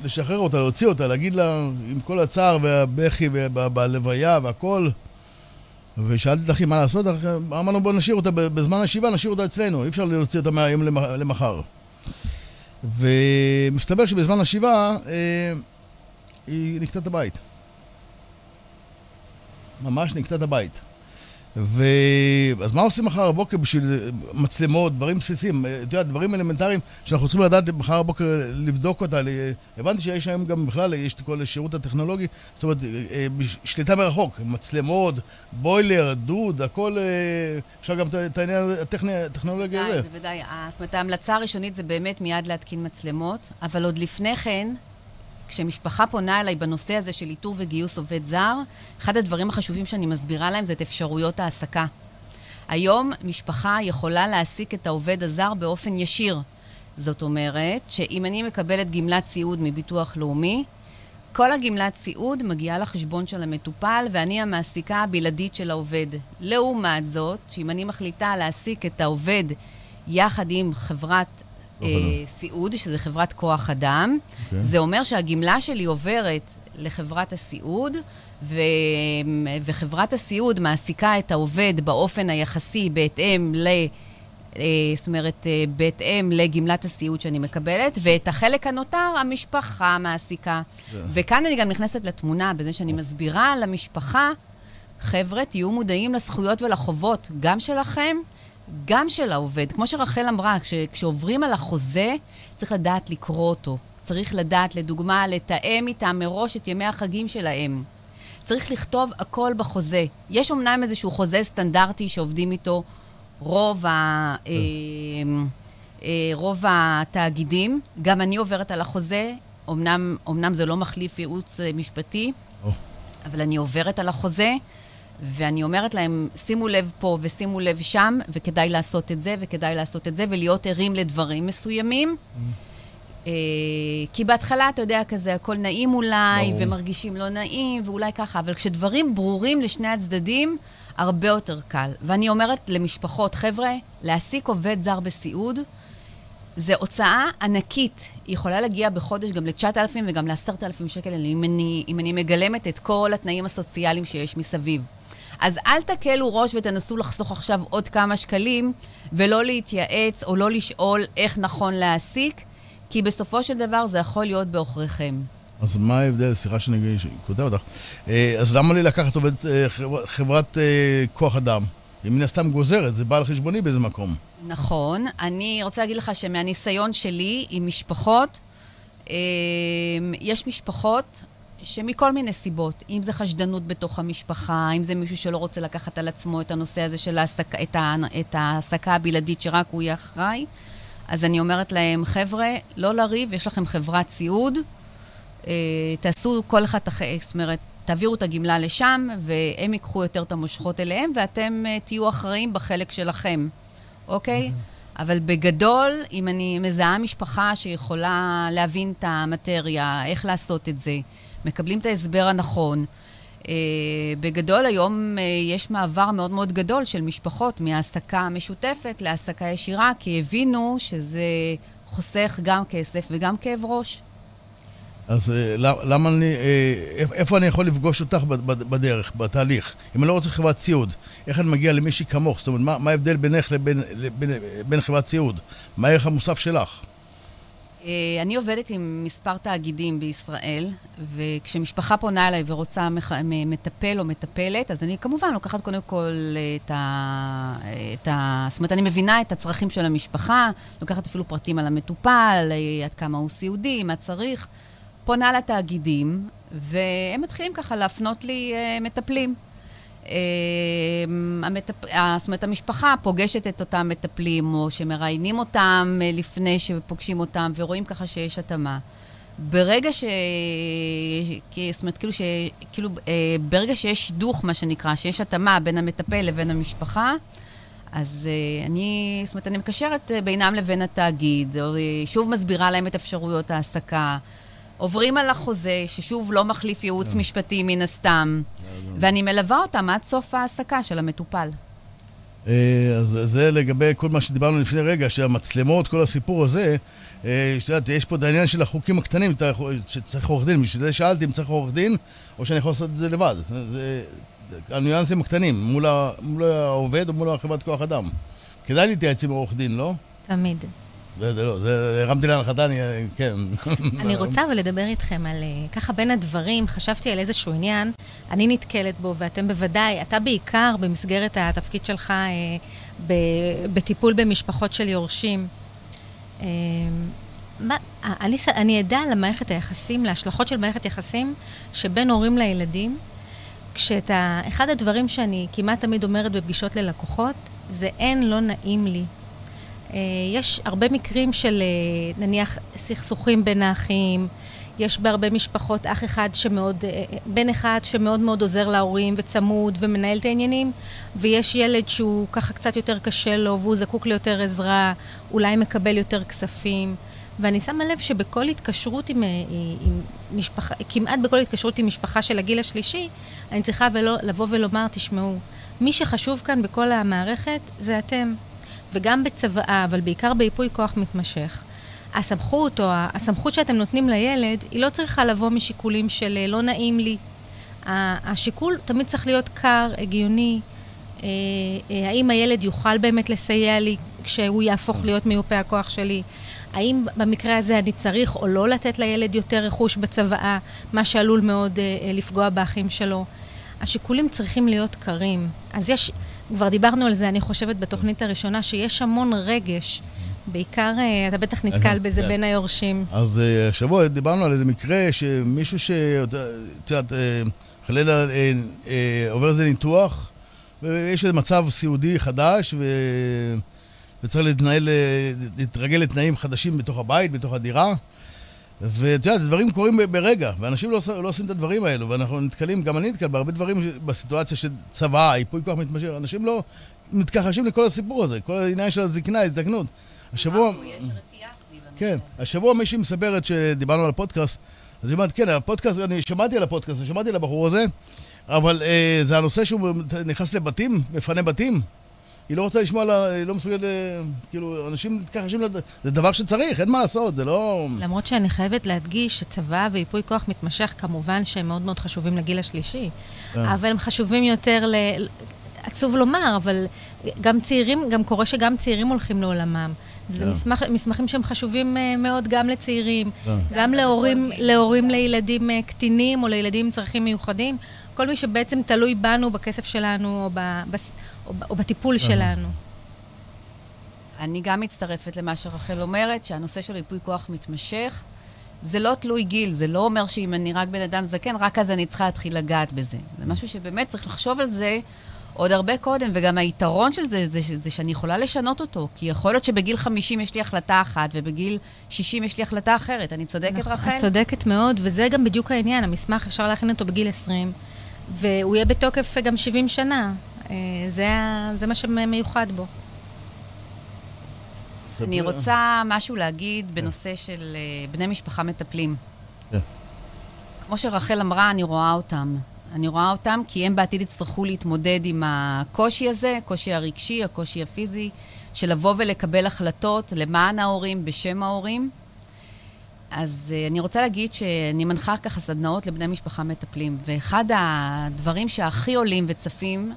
לשחרר אותה, להוציא אותה, להגיד לה, עם כל הצער והבכי בלוויה והכל, ושאלתי את אחי מה לעשות, אמרנו בוא נשאיר אותה, בזמן השבעה נשאיר אותה אצלנו, אי אפשר להוציא אותה מהיום למחר. ומסתבר שבזמן השבעה אה, היא נקטה את הבית. ממש נקטה את הבית. ו... אז מה עושים מחר בבוקר בשביל מצלמות, דברים בסיסיים, אתה יודע, דברים אלמנטריים שאנחנו צריכים לדעת מחר בבוקר לבדוק אותה. הבנתי שיש היום גם בכלל, יש את כל השירות הטכנולוגי, זאת אומרת, אה, שליטה מרחוק, מצלמות, בוילר, דוד, הכל, אה, אפשר גם את העניין הטכנולוגי הזה. בוודאי, בוודאי. זאת אומרת, ההמלצה הראשונית זה באמת מיד להתקין מצלמות, אבל עוד לפני כן, כשמשפחה פונה אליי בנושא הזה של איתור וגיוס עובד זר, אחד הדברים החשובים שאני מסבירה להם זה את אפשרויות ההעסקה. היום משפחה יכולה להעסיק את העובד הזר באופן ישיר. זאת אומרת שאם אני מקבלת גמלת סיעוד מביטוח לאומי, כל הגמלת סיעוד מגיעה לחשבון של המטופל ואני המעסיקה הבלעדית של העובד. לעומת זאת, שאם אני מחליטה להעסיק את העובד יחד עם חברת סיעוד, שזה חברת כוח אדם. Okay. אוקיי. זה אומר שהגמלה שלי עוברת לחברת הסיעוד, ו... וחברת הסיעוד מעסיקה את העובד באופן היחסי בהתאם ל... אה, זאת אומרת, אה, בהתאם לגמלת הסיעוד שאני מקבלת, ואת החלק הנותר המשפחה מעסיקה. Yeah. וכאן אני גם נכנסת לתמונה, בזה שאני מסבירה למשפחה, חבר'ה, תהיו מודעים לזכויות ולחובות, גם שלכם גם של העובד. כמו שרחל אמרה, כש, כשעוברים על החוזה, צריך לדעת לקרוא אותו. צריך לדעת, לדוגמה, לתאם איתם מראש את ימי החגים שלהם. צריך לכתוב הכל בחוזה. יש אמנם איזשהו חוזה סטנדרטי שעובדים איתו רוב, ה, אה, אה, רוב התאגידים. גם אני עוברת על החוזה, אמנם, אמנם זה לא מחליף ייעוץ אה, משפטי, אבל אני עוברת על החוזה. ואני אומרת להם, שימו לב פה ושימו לב שם, וכדאי לעשות את זה, וכדאי לעשות את זה, ולהיות ערים לדברים מסוימים. אה, כי בהתחלה, אתה יודע, כזה, הכל נעים אולי, ברור. ומרגישים לא נעים, ואולי ככה, אבל כשדברים ברורים לשני הצדדים, הרבה יותר קל. ואני אומרת למשפחות, חבר'ה, להעסיק עובד זר בסיעוד, זה הוצאה ענקית. היא יכולה להגיע בחודש גם ל-9,000 וגם ל-10,000 שקל, אם אני, אם אני מגלמת את כל התנאים הסוציאליים שיש מסביב. אז אל תקלו ראש ותנסו לחסוך עכשיו עוד כמה שקלים, ולא להתייעץ או לא לשאול איך נכון להעסיק, כי בסופו של דבר זה יכול להיות בעוכריכם. אז מה ההבדל? סליחה שאני קוטע אותך. אה, אז למה לי לקחת עובד אה, חברת אה, כוח אדם? היא מן הסתם גוזרת, זה בא על חשבוני באיזה מקום. נכון. אני רוצה להגיד לך שמהניסיון שלי עם משפחות, יש משפחות שמכל מיני סיבות, אם זה חשדנות בתוך המשפחה, אם זה מישהו שלא רוצה לקחת על עצמו את הנושא הזה של ההעסקה, את, את ההעסקה הבלעדית שרק הוא יהיה אחראי, אז אני אומרת להם, חבר'ה, לא לריב, יש לכם חברת סיעוד, אה, תעשו כל אחד, זאת אומרת, תעבירו את הגמלה לשם, והם ייקחו יותר את המושכות אליהם, ואתם אה, תהיו אחראים בחלק שלכם, אוקיי? אבל בגדול, אם אני מזהה משפחה שיכולה להבין את המטריה, איך לעשות את זה, מקבלים את ההסבר הנכון. Uh, בגדול היום uh, יש מעבר מאוד מאוד גדול של משפחות מהעסקה משותפת להעסקה ישירה, כי הבינו שזה חוסך גם כסף וגם כאב ראש. אז uh, למה אני, איפה אני יכול לפגוש אותך בדרך, בתהליך? אם אני לא רוצה חברת סיעוד, איך אני מגיע למישהי כמוך? זאת אומרת, מה ההבדל בינך לבין, לבין, לבין חברת סיעוד? מה הערך המוסף שלך? אה, אני עובדת עם מספר תאגידים בישראל, וכשמשפחה פונה אליי ורוצה מטפל או מטפלת, אז אני כמובן לוקחת קודם כל את ה... את ה... זאת אומרת, אני מבינה את הצרכים של המשפחה, לוקחת אפילו פרטים על המטופל, אה, עד כמה הוא סיעודי, מה צריך. פונה לתאגידים, והם מתחילים ככה להפנות לי אה, מטפלים. אמ, המטפ... זאת אומרת, המשפחה פוגשת את אותם מטפלים, או שמראיינים אותם אה, לפני שפוגשים אותם, ורואים ככה שיש התאמה. ברגע ש... זאת אומרת, כאילו, ש... כאילו אה, ברגע שיש שידוך, מה שנקרא, שיש התאמה בין המטפל לבין המשפחה, אז uh, אני, זאת אומרת, אני מקשרת בינם לבין התאגיד, או שוב מסבירה להם את אפשרויות ההעסקה. עוברים על החוזה, ששוב לא מחליף ייעוץ לא. משפטי מן הסתם. ואני מלווה אותם עד סוף ההעסקה של המטופל. אה, אז זה לגבי כל מה שדיברנו לפני רגע, שהמצלמות, כל הסיפור הזה, אה, שאת יודעת, יש פה את העניין של החוקים הקטנים, שצריך עורך דין, בשביל זה שאלתי אם צריך עורך דין, או שאני יכול לעשות את זה לבד. זה הניואנסים הקטנים, מול, מול העובד או מול החברת כוח אדם. כדאי להתייעץ עם עורך דין, לא? תמיד. זה, זה לא, זה הרמתי להנחתה, אני, כן. אני רוצה אבל לדבר איתכם על, אה, ככה בין הדברים, חשבתי על איזשהו עניין, אני נתקלת בו, ואתם בוודאי, אתה בעיקר במסגרת התפקיד שלך אה, ב, בטיפול במשפחות של יורשים. אה, מה, אני, אני עדה למערכת היחסים, להשלכות של מערכת יחסים שבין הורים לילדים, כשאתה, אחד הדברים שאני כמעט תמיד אומרת בפגישות ללקוחות, זה אין לא נעים לי. אה, יש הרבה מקרים של אה, נניח סכסוכים בין האחים, יש בהרבה משפחות אח אחד שמאוד, אה, בן אחד שמאוד מאוד עוזר להורים וצמוד ומנהל את העניינים, ויש ילד שהוא ככה קצת יותר קשה לו והוא זקוק ליותר עזרה, אולי מקבל יותר כספים. ואני שמה לב שבכל התקשרות עם, עם משפחה, כמעט בכל התקשרות עם משפחה של הגיל השלישי, אני צריכה ולא, לבוא ולומר, תשמעו, מי שחשוב כאן בכל המערכת זה אתם. וגם בצוואה, אבל בעיקר בייפוי כוח מתמשך. הסמכות או הסמכות שאתם נותנים לילד, היא לא צריכה לבוא משיקולים של אה, לא נעים לי. השיקול תמיד צריך להיות קר, הגיוני. אה, אה, האם הילד יוכל באמת לסייע לי כשהוא יהפוך להיות מיופה הכוח שלי? האם במקרה הזה אני צריך או לא לתת לילד יותר רכוש בצוואה, מה שעלול מאוד לפגוע באחים שלו? השיקולים צריכים להיות קרים. אז יש, כבר דיברנו על זה, אני חושבת, בתוכנית הראשונה, שיש המון רגש. בעיקר, אה, אתה בטח נתקל בזה כן. בין היורשים. אז אה, השבוע דיברנו על איזה מקרה שמישהו ש... את יודעת, אה, חלילה עובר איזה ניתוח, ויש איזה מצב סיעודי חדש, ו... וצריך להתנהל, להתרגל לתנאים חדשים בתוך הבית, בתוך הדירה. ואת יודעת, דברים קורים ברגע, ואנשים לא, לא עושים את הדברים האלו, ואנחנו נתקלים, גם אני נתקל בהרבה דברים בסיטואציה של צבא, ייפוי כוח מתמשך, אנשים לא מתכחשים לכל הסיפור הזה, כל העניין של הזקנה, הזדקנות. השבוע... יש רתיעה סביב כן, השבוע מישהי מספרת שדיברנו על הפודקאסט, אז היא אומרת, כן, הפודקאסט, אני שמעתי על הפודקאסט, שמעתי על הבחור הזה, אבל אה, זה הנושא שהוא נכנס לבתים, מפנה בתים. היא לא רוצה לשמוע, לה, היא לא מסוגלת, אה, כאילו, אנשים מתכחשים, זה דבר שצריך, אין מה לעשות, זה לא... למרות שאני חייבת להדגיש שצבא וייפוי כוח מתמשך, כמובן שהם מאוד מאוד חשובים לגיל השלישי, אה. אבל הם חשובים יותר ל... עצוב לומר, אבל גם צעירים, גם קורה שגם צעירים הולכים לעולמם. זה yeah. כן. מסמך, מסמכים שהם חשובים מאוד גם לצעירים, yeah. כן. גם להורים, להורים לילדים uh, קטינים או לילדים עם צרכים מיוחדים. כל מי שבעצם תלוי בנו, בכסף שלנו או, ב, בס, או, או בטיפול. שלנו. אני גם מצטרפת למה שרחל אומרת, שהנושא של ריפוי כוח מתמשך. זה לא תלוי גיל, זה לא אומר שאם אני רק בן אדם זקן, רק אז אני צריכה להתחיל לגעת בזה. זה משהו שבאמת צריך לחשוב על זה עוד הרבה קודם, וגם היתרון של זה, זה, זה, זה שאני יכולה לשנות אותו. כי יכול להיות שבגיל 50 יש לי החלטה אחת, ובגיל 60 יש לי החלטה אחרת. אני צודקת, נכון, רחל? את צודקת מאוד, וזה גם בדיוק העניין. המסמך, אפשר להכין אותו בגיל 20, והוא יהיה בתוקף גם 70 שנה. אה, זה, זה מה שמיוחד בו. אני רוצה משהו להגיד בנושא של אה, בני משפחה מטפלים. כן. כמו שרחל אמרה, אני רואה אותם. אני רואה אותם כי הם בעתיד יצטרכו להתמודד עם הקושי הזה, הקושי הרגשי, הקושי הפיזי, של לבוא ולקבל החלטות למען ההורים, בשם ההורים. אז uh, אני רוצה להגיד שאני מנחה ככה סדנאות לבני משפחה מטפלים, ואחד הדברים שהכי עולים וצפים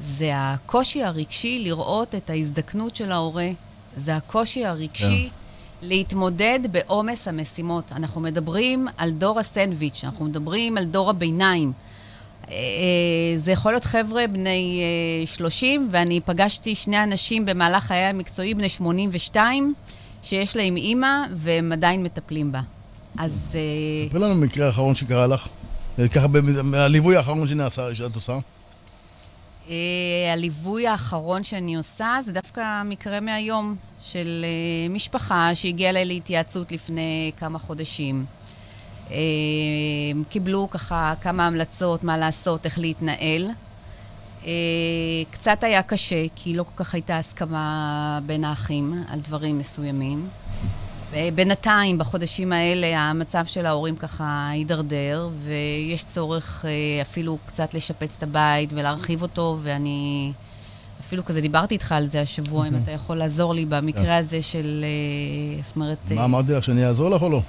זה הקושי הרגשי לראות את ההזדקנות של ההורה. זה הקושי הרגשי yeah. כן. להתמודד בעומס המשימות. אנחנו מדברים על דור הסנדוויץ', אנחנו מדברים על דור הביניים. אה, זה יכול להיות חבר'ה בני 30, אה, ואני פגשתי שני אנשים במהלך חיי המקצועי, בני 82, שיש להם אימא, והם עדיין מטפלים בה. אז... אה, ספרי לנו מקרה האחרון שקרה לך. ככה, מהליווי האחרון שנעשה, שאת עושה. הליווי האחרון שאני עושה זה דווקא מקרה מהיום של משפחה שהגיעה אליי להתייעצות לפני כמה חודשים. קיבלו ככה כמה המלצות מה לעשות, איך להתנהל. אה, קצת היה קשה, כי לא כל כך הייתה הסכמה בין האחים על דברים מסוימים. בינתיים, בחודשים האלה, המצב של ההורים ככה הידרדר, ויש צורך אה, אפילו קצת לשפץ את הבית ולהרחיב אותו, ואני אפילו כזה דיברתי איתך על זה השבוע, אם אתה יכול לעזור לי במקרה כן. הזה של... אה, זאת אומרת... מה אמרתי לך, שאני אעזור לך או לא?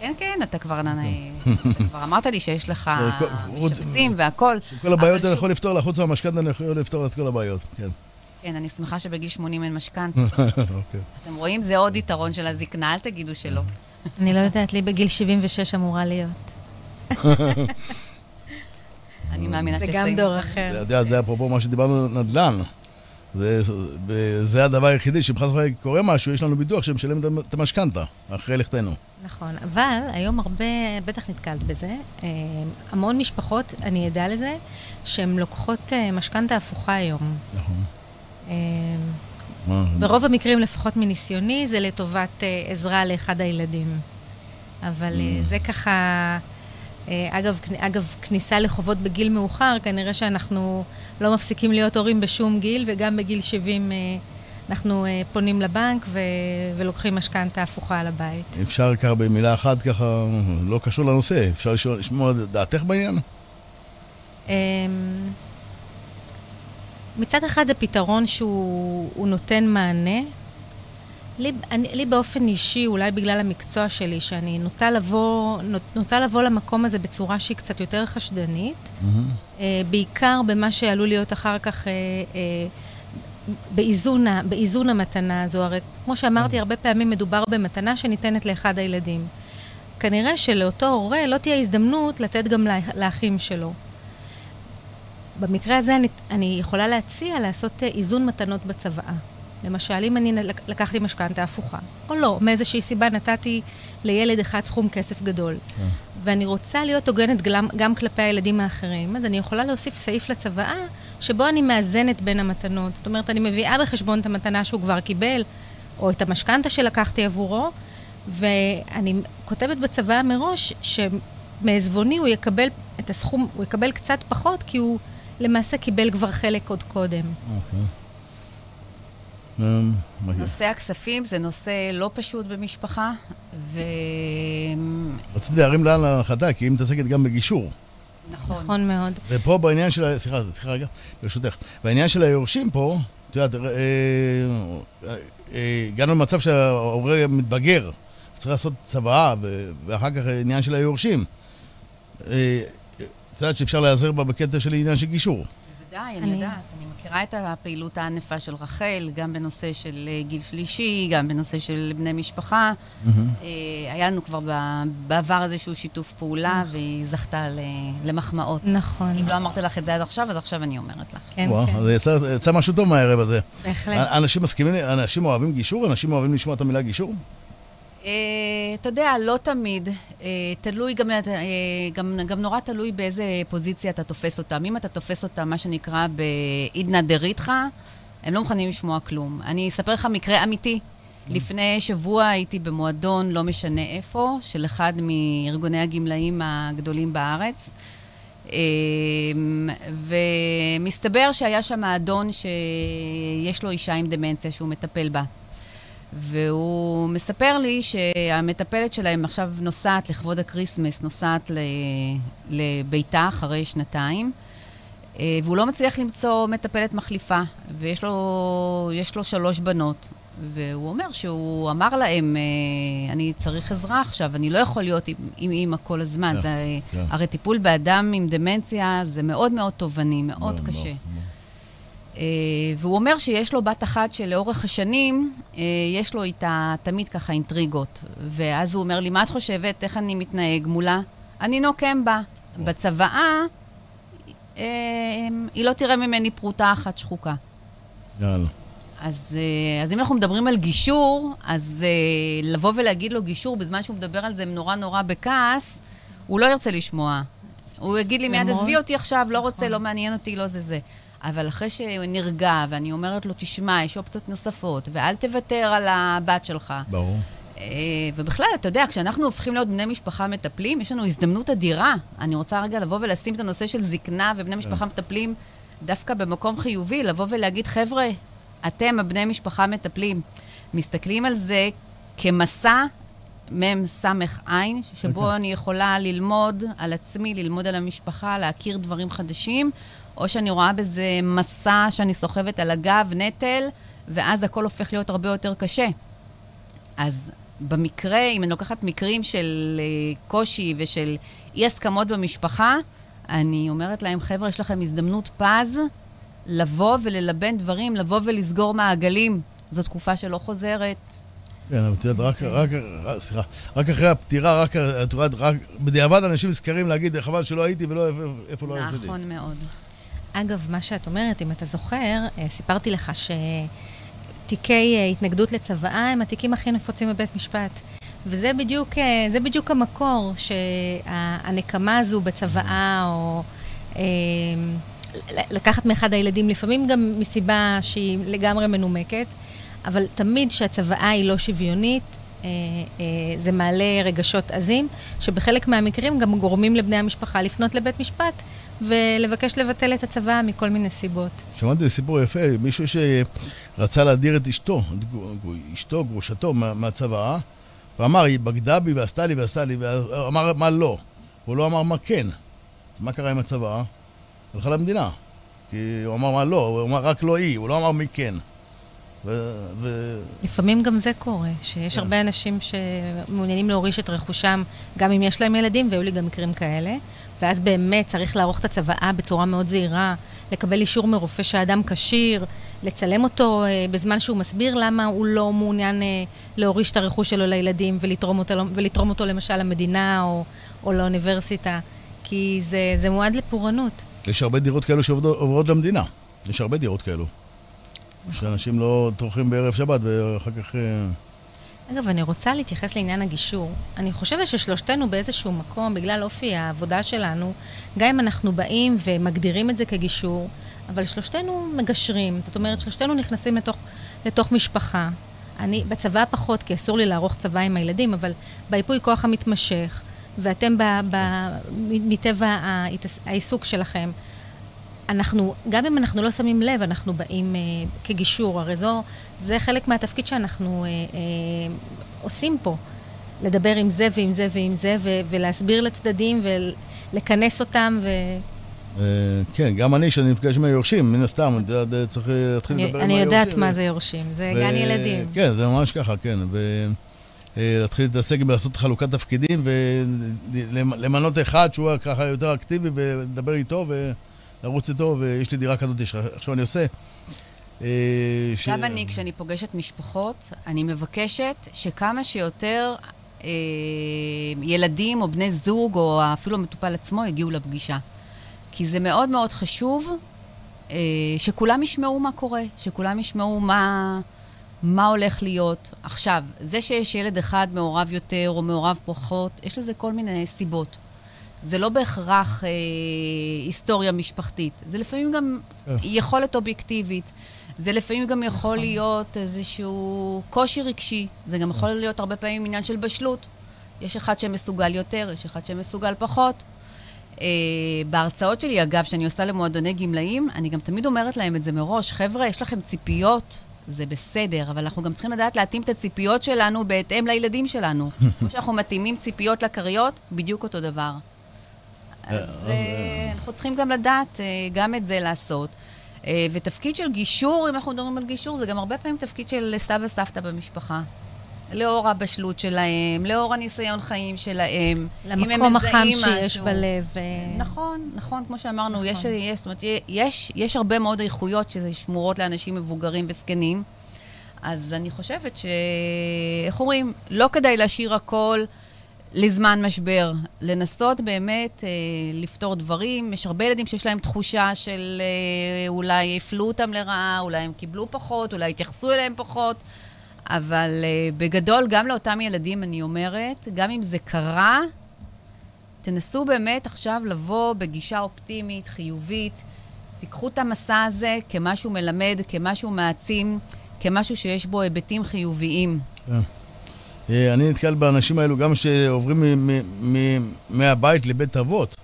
כן, כן, אתה כבר, אתה כבר אמרת לי שיש לך <laughs> משפצים והכול. כל הבעיות אני יכול לפתור לך, חוץ מהמשכנתה אני יכול לפתור את כל הבעיות, כן. כן, אני שמחה שבגיל 80 אין משכנתה. אוקיי. אתם רואים? זה עוד יתרון של הזקנה, אל תגידו שלא. אני לא יודעת, לי בגיל 76 אמורה להיות. אני מאמינה שתסיימו. זה גם דור אחר. זה אפרופו מה שדיברנו על נדל"ן. זה, זה הדבר היחידי, שאם חס וחלילה קורה משהו, יש לנו ביטוח שמשלם את המשכנתה, אחרי לכתנו. נכון, אבל היום הרבה, בטח נתקלת בזה, אה, המון משפחות, אני עדה לזה, שהן לוקחות אה, משכנתה הפוכה היום. נכון. אה, ברוב המקרים, לפחות מניסיוני, זה לטובת עזרה לאחד הילדים. אבל mm. זה ככה... אגב, אגב, כניסה לחובות בגיל מאוחר, כנראה שאנחנו לא מפסיקים להיות הורים בשום גיל, וגם בגיל 70 אנחנו פונים לבנק ו- ולוקחים משכנתה הפוכה על הבית. אפשר ככה במילה אחת, ככה, לא קשור לנושא, אפשר לשמוע דעתך בעניין? מצד אחד זה פתרון שהוא נותן מענה. לי, אני, לי באופן אישי, אולי בגלל המקצוע שלי, שאני נוטה לבוא, נות, נוטה לבוא למקום הזה בצורה שהיא קצת יותר חשדנית, mm-hmm. uh, בעיקר במה שעלול להיות אחר כך... Uh, uh, באיזון, באיזון המתנה הזו. הרי כמו שאמרתי, הרבה פעמים מדובר במתנה שניתנת לאחד הילדים. כנראה שלאותו הורה לא תהיה הזדמנות לתת גם לאחים שלו. במקרה הזה אני, אני יכולה להציע לעשות איזון מתנות בצוואה. למשל, אם אני לקחתי משכנתה הפוכה, או לא, מאיזושהי סיבה נתתי לילד אחד סכום כסף גדול, כן. ואני רוצה להיות הוגנת גם, גם כלפי הילדים האחרים, אז אני יכולה להוסיף סעיף לצוואה, שבו אני מאזנת בין המתנות. זאת אומרת, אני מביאה בחשבון את המתנה שהוא כבר קיבל, או את המשכנתה שלקחתי עבורו, ואני כותבת בצוואה מראש שמעזבוני הוא יקבל את הסכום, הוא יקבל קצת פחות, כי הוא למעשה קיבל כבר חלק עוד קודם. אוקיי. אמ, נושא הכספים זה נושא לא פשוט במשפחה, ו... רציתי להרים לאן להנחתה, כי היא מתעסקת גם בגישור. נכון. נכון מאוד. ופה בעניין של, סליחה, סליחה רגע, ברשותך. בעניין של היורשים פה, את יודעת, אה, אה, אה, הגענו למצב שההורה מתבגר, צריך לעשות צוואה, ואחר כך עניין של היורשים. את יודעת שאפשר להיעזר בה בקטע של עניין של גישור. בוודאי, אני יודעת. אני מכירה את הפעילות הענפה של רחל, גם בנושא של אה, גיל שלישי, גם בנושא של בני משפחה. Mm-hmm. היה לנו כבר בעבר איזשהו שיתוף פעולה, נכון. והיא זכתה למחמאות. נכון. אם לא אמרתי לך את זה עד עכשיו, אז עכשיו אני אומרת לך. כן, וואו, כן. אז יצא, יצא משהו טוב מהערב הזה. בהחלט. אנשים מסכימים, אנשים אוהבים גישור? אנשים אוהבים לשמוע את המילה גישור? אה, אתה יודע, לא תמיד. אה, תלוי גם, אה, גם, גם נורא תלוי באיזה פוזיציה אתה תופס אותם. אם אתה תופס אותם, מה שנקרא, בעידנא דריתחא, הם לא מוכנים לשמוע כלום. אני אספר לך מקרה אמיתי. לפני שבוע הייתי במועדון, לא משנה איפה, של אחד מארגוני הגמלאים הגדולים בארץ. ומסתבר שהיה שם אדון שיש לו אישה עם דמנציה שהוא מטפל בה. והוא מספר לי שהמטפלת שלהם עכשיו נוסעת לכבוד הקריסמס, נוסעת לביתה אחרי שנתיים, אה, והוא לא מצליח למצוא מטפלת מחליפה, ויש לו, לו שלוש בנות. והוא אומר שהוא אמר להם, אה, אני צריך עזרה עכשיו, אני לא יכול להיות עם, עם אימא כל הזמן. Yeah, כן, זה, yeah. כן. הרי טיפול באדם עם דמנציה זה מאוד מאוד תובעני, מאוד no, קשה. No, no. אה, והוא אומר שיש לו בת אחת שלאורך השנים, אה, יש לו איתה תמיד ככה אינטריגות. ואז הוא אומר לי, מה את חושבת? איך אני מתנהג מולה? אני נוקם בה. בצוואה, אה, היא לא תראה ממני פרוטה אחת שחוקה. יאללה. אז, אז אם אנחנו מדברים על גישור, אז לבוא ולהגיד לו גישור בזמן שהוא מדבר על זה נורא נורא בכעס, הוא לא ירצה לשמוע. הוא יגיד לי מיד, עזבי אותי עכשיו, לא רוצה, נכון. לא מעניין אותי, לא זה זה. אבל אחרי שהוא נרגע, ואני אומרת לו, תשמע, יש אופציות נוספות, ואל תוותר על הבת שלך. ברור. אה, ובכלל, אתה יודע, כשאנחנו הופכים להיות בני משפחה מטפלים, יש לנו הזדמנות אדירה. אני רוצה רגע לבוא ולשים את הנושא של זקנה ובני משפחה מטפלים דווקא במקום חיובי, לבוא ולהגיד, חבר'ה, אתם, הבני משפחה מטפלים, מסתכלים על זה כמסע מ"ס עין, שבו okay. אוקיי. אני יכולה ללמוד על עצמי, ללמוד על המשפחה, להכיר דברים חדשים, או שאני רואה בזה מסע שאני סוחבת על הגב, נטל, ואז הכל הופך להיות הרבה יותר קשה. אז במקרה, אם אני לוקחת מקרים של אה, קושי ושל אי-הסכמות במשפחה, אני אומרת להם, חבר'ה, יש לכם הזדמנות פז לבוא וללבן דברים, לבוא ולסגור מעגלים. זו תקופה שלא חוזרת. כן, אבל את יודעת, רק, רק, סליחה, רק אחרי הפטירה, רק, את יודעת, רק בדיעבד אנשים נזכרים להגיד, חבל שלא הייתי ולא איפה לא עשיתי. נכון מאוד. אגב, מה שאת אומרת, אם אתה זוכר, אה, סיפרתי לך שתיקי אה, התנגדות לצוואה הם התיקים הכי נפוצים בבית משפט. וזה בדיוק, אה, בדיוק המקור שהנקמה הזו בצוואה, או לקחת מאחד הילדים, לפעמים גם מסיבה שהיא לגמרי מנומקת, אבל תמיד שהצוואה היא לא שוויונית, זה מעלה רגשות עזים, שבחלק מהמקרים גם גורמים לבני המשפחה לפנות לבית משפט ולבקש לבטל את הצוואה מכל מיני סיבות. שמעתי סיפור יפה, מישהו שרצה להדיר את אשתו, אשתו, גרושתו, מהצוואה, ואמר, היא בגדה בי ועשתה לי ועשתה לי, ואמר מה לא. הוא לא אמר מה כן. אז מה קרה עם הצוואה? הלכה למדינה. כי הוא אמר מה לא, הוא אמר רק לא היא, הוא לא אמר מי כן. ו... ו... לפעמים גם זה קורה, שיש כן. הרבה אנשים שמעוניינים להוריש את רכושם, גם אם יש להם ילדים, והיו לי גם מקרים כאלה, ואז באמת צריך לערוך את הצוואה בצורה מאוד זהירה, לקבל אישור מרופא שהאדם כשיר, לצלם אותו אה, בזמן שהוא מסביר למה הוא לא מעוניין אה, להוריש את הרכוש שלו לילדים ולתרום אותו, ולתרום אותו למשל למדינה או, או לאוניברסיטה, כי זה, זה מועד לפורענות. יש הרבה דירות כאלו שעוברות למדינה. יש הרבה דירות כאלו. שאנשים לא טורחים בערב שבת ואחר כך... אגב, אני רוצה להתייחס לעניין הגישור. אני חושבת ששלושתנו באיזשהו מקום, בגלל אופי העבודה שלנו, גם אם אנחנו באים ומגדירים את זה כגישור, אבל שלושתנו מגשרים. זאת אומרת, שלושתנו נכנסים לתוך, לתוך משפחה. אני, בצבא פחות, כי אסור לי לערוך צבא עם הילדים, אבל ביפוי כוח המתמשך, ואתם ב, ב, מטבע העיסוק שלכם, אנחנו, גם אם אנחנו לא שמים לב, אנחנו באים אה, כגישור, הרי זו, זה חלק מהתפקיד שאנחנו אה, אה, עושים פה. לדבר עם זה ועם זה ועם זה, ו- ולהסביר לצדדים ולכנס אותם, ו... אה, כן, גם אני, כשאני נפגש עם היורשים, מן הסתם, צריך להתחיל לדבר עם היורשים. אני יודעת מה זה יורשים, זה גן ילדים. כן, זה ממש ככה, כן. אה, להתעסק ולעשות חלוקת תפקידים, ולמנות אחד שהוא ככה יותר אקטיבי, ולדבר איתו, ולרוץ איתו, ויש לי דירה כזאת, עכשיו אני עושה. אה, עכשיו אני, כשאני פוגשת משפחות, אני מבקשת שכמה שיותר ילדים או בני זוג, או אפילו המטופל עצמו, יגיעו לפגישה. כי זה מאוד מאוד חשוב אה, שכולם ישמעו מה קורה, שכולם ישמעו מה, מה הולך להיות. עכשיו, זה שיש ילד אחד מעורב יותר או מעורב פחות, יש לזה כל מיני סיבות. זה לא בהכרח אה, היסטוריה משפחתית, זה לפעמים גם אה. יכולת אובייקטיבית. זה לפעמים גם יכול נכון. להיות איזשהו קושי רגשי. זה גם יכול להיות הרבה פעמים עניין של בשלות. יש אחד שמסוגל יותר, יש אחד שמסוגל פחות. Uh, בהרצאות שלי, אגב, שאני עושה למועדוני גמלאים, אני גם תמיד אומרת להם את זה מראש. חבר'ה, יש לכם ציפיות, זה בסדר, אבל אנחנו גם צריכים לדעת להתאים את הציפיות שלנו בהתאם לילדים שלנו. <laughs> כמו שאנחנו מתאימים ציפיות לכריות, בדיוק אותו דבר. אה, אז, אז uh, אנחנו צריכים גם לדעת גם את זה לעשות. ותפקיד של גישור, אם אנחנו מדברים על גישור, זה גם הרבה פעמים תפקיד של סבא סבתא במשפחה. לאור הבשלות שלהם, לאור הניסיון חיים שלהם. למקום החם שיש בלב. אה. נכון, נכון, כמו שאמרנו, נכון. יש, יש, זאת אומרת, יש, יש הרבה מאוד איכויות ששמורות לאנשים מבוגרים וזקנים. אז אני חושבת ש... איך אומרים? לא כדאי להשאיר הכל לזמן משבר. לנסות באמת אה, לפתור דברים. יש הרבה ילדים שיש להם תחושה של אה, אולי הפלו אותם לרעה, אולי הם קיבלו פחות, אולי התייחסו אליהם פחות. אבל uh, בגדול, גם לאותם ילדים אני אומרת, גם אם זה קרה, תנסו באמת עכשיו לבוא בגישה אופטימית, חיובית. תיקחו את המסע הזה כמשהו מלמד, כמשהו מעצים, כמשהו שיש בו היבטים חיוביים. כן. אה, אני נתקל באנשים האלו גם שעוברים מהבית לבית אבות.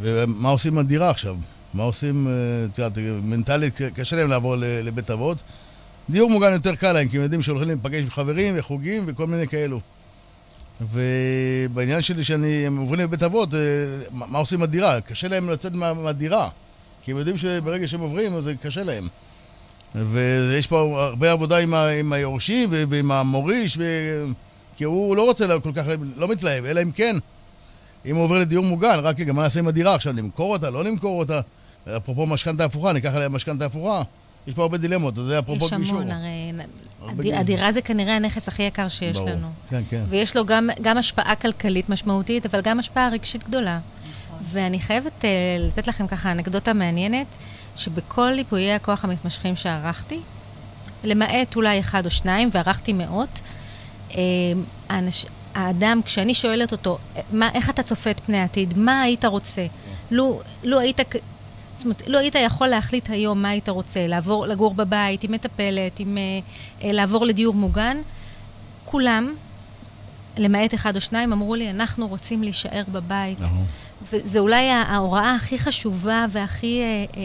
ומה עושים עם הדירה עכשיו? מה עושים, אה, את יודעת, מנטלית קשה להם לעבור לבית אבות. דיור מוגן יותר קל להם, כי הם יודעים שהולכים להיפגש עם חברים וחוגים וכל מיני כאלו. ובעניין שלי הם עוברים לבית אבות, אה, מה עושים עם הדירה? קשה להם לצאת מה, מהדירה. כי הם יודעים שברגע שהם עוברים, זה קשה להם. ויש פה הרבה עבודה עם, ה, עם היורשים ועם המוריש, ו... כי הוא לא רוצה כל כך, לא מתלהב, אלא אם כן, אם הוא עובר לדיור מוגן, רק רגע, מה נעשה עם הדירה עכשיו? למכור אותה, לא למכור אותה? אפרופו משכנתה הפוכה, ניקח עליה משכנתה הפוכה. יש פה הרבה דילמות, זה אפרופו גישור. יש המון, הרי הדירה זה כנראה הנכס הכי יקר שיש ברור. לנו. כן, כן. ויש לו גם, גם השפעה כלכלית משמעותית, אבל גם השפעה רגשית גדולה. נכון. ואני חייבת uh, לתת לכם ככה אנקדוטה מעניינת, שבכל ליפויי הכוח המתמשכים שערכתי, למעט אולי אחד או שניים, וערכתי מאות, uh, האנש, האדם, כשאני שואלת אותו, מה, איך אתה צופה את פני העתיד, מה היית רוצה? לו, לו היית זאת אומרת, לא היית יכול להחליט היום מה היית רוצה, לעבור, לגור בבית עם מטפלת, עם, אה, אה, לעבור לדיור מוגן. כולם, למעט אחד או שניים, אמרו לי, אנחנו רוצים להישאר בבית. וזה אולי ההוראה הכי חשובה והכי אה, אה,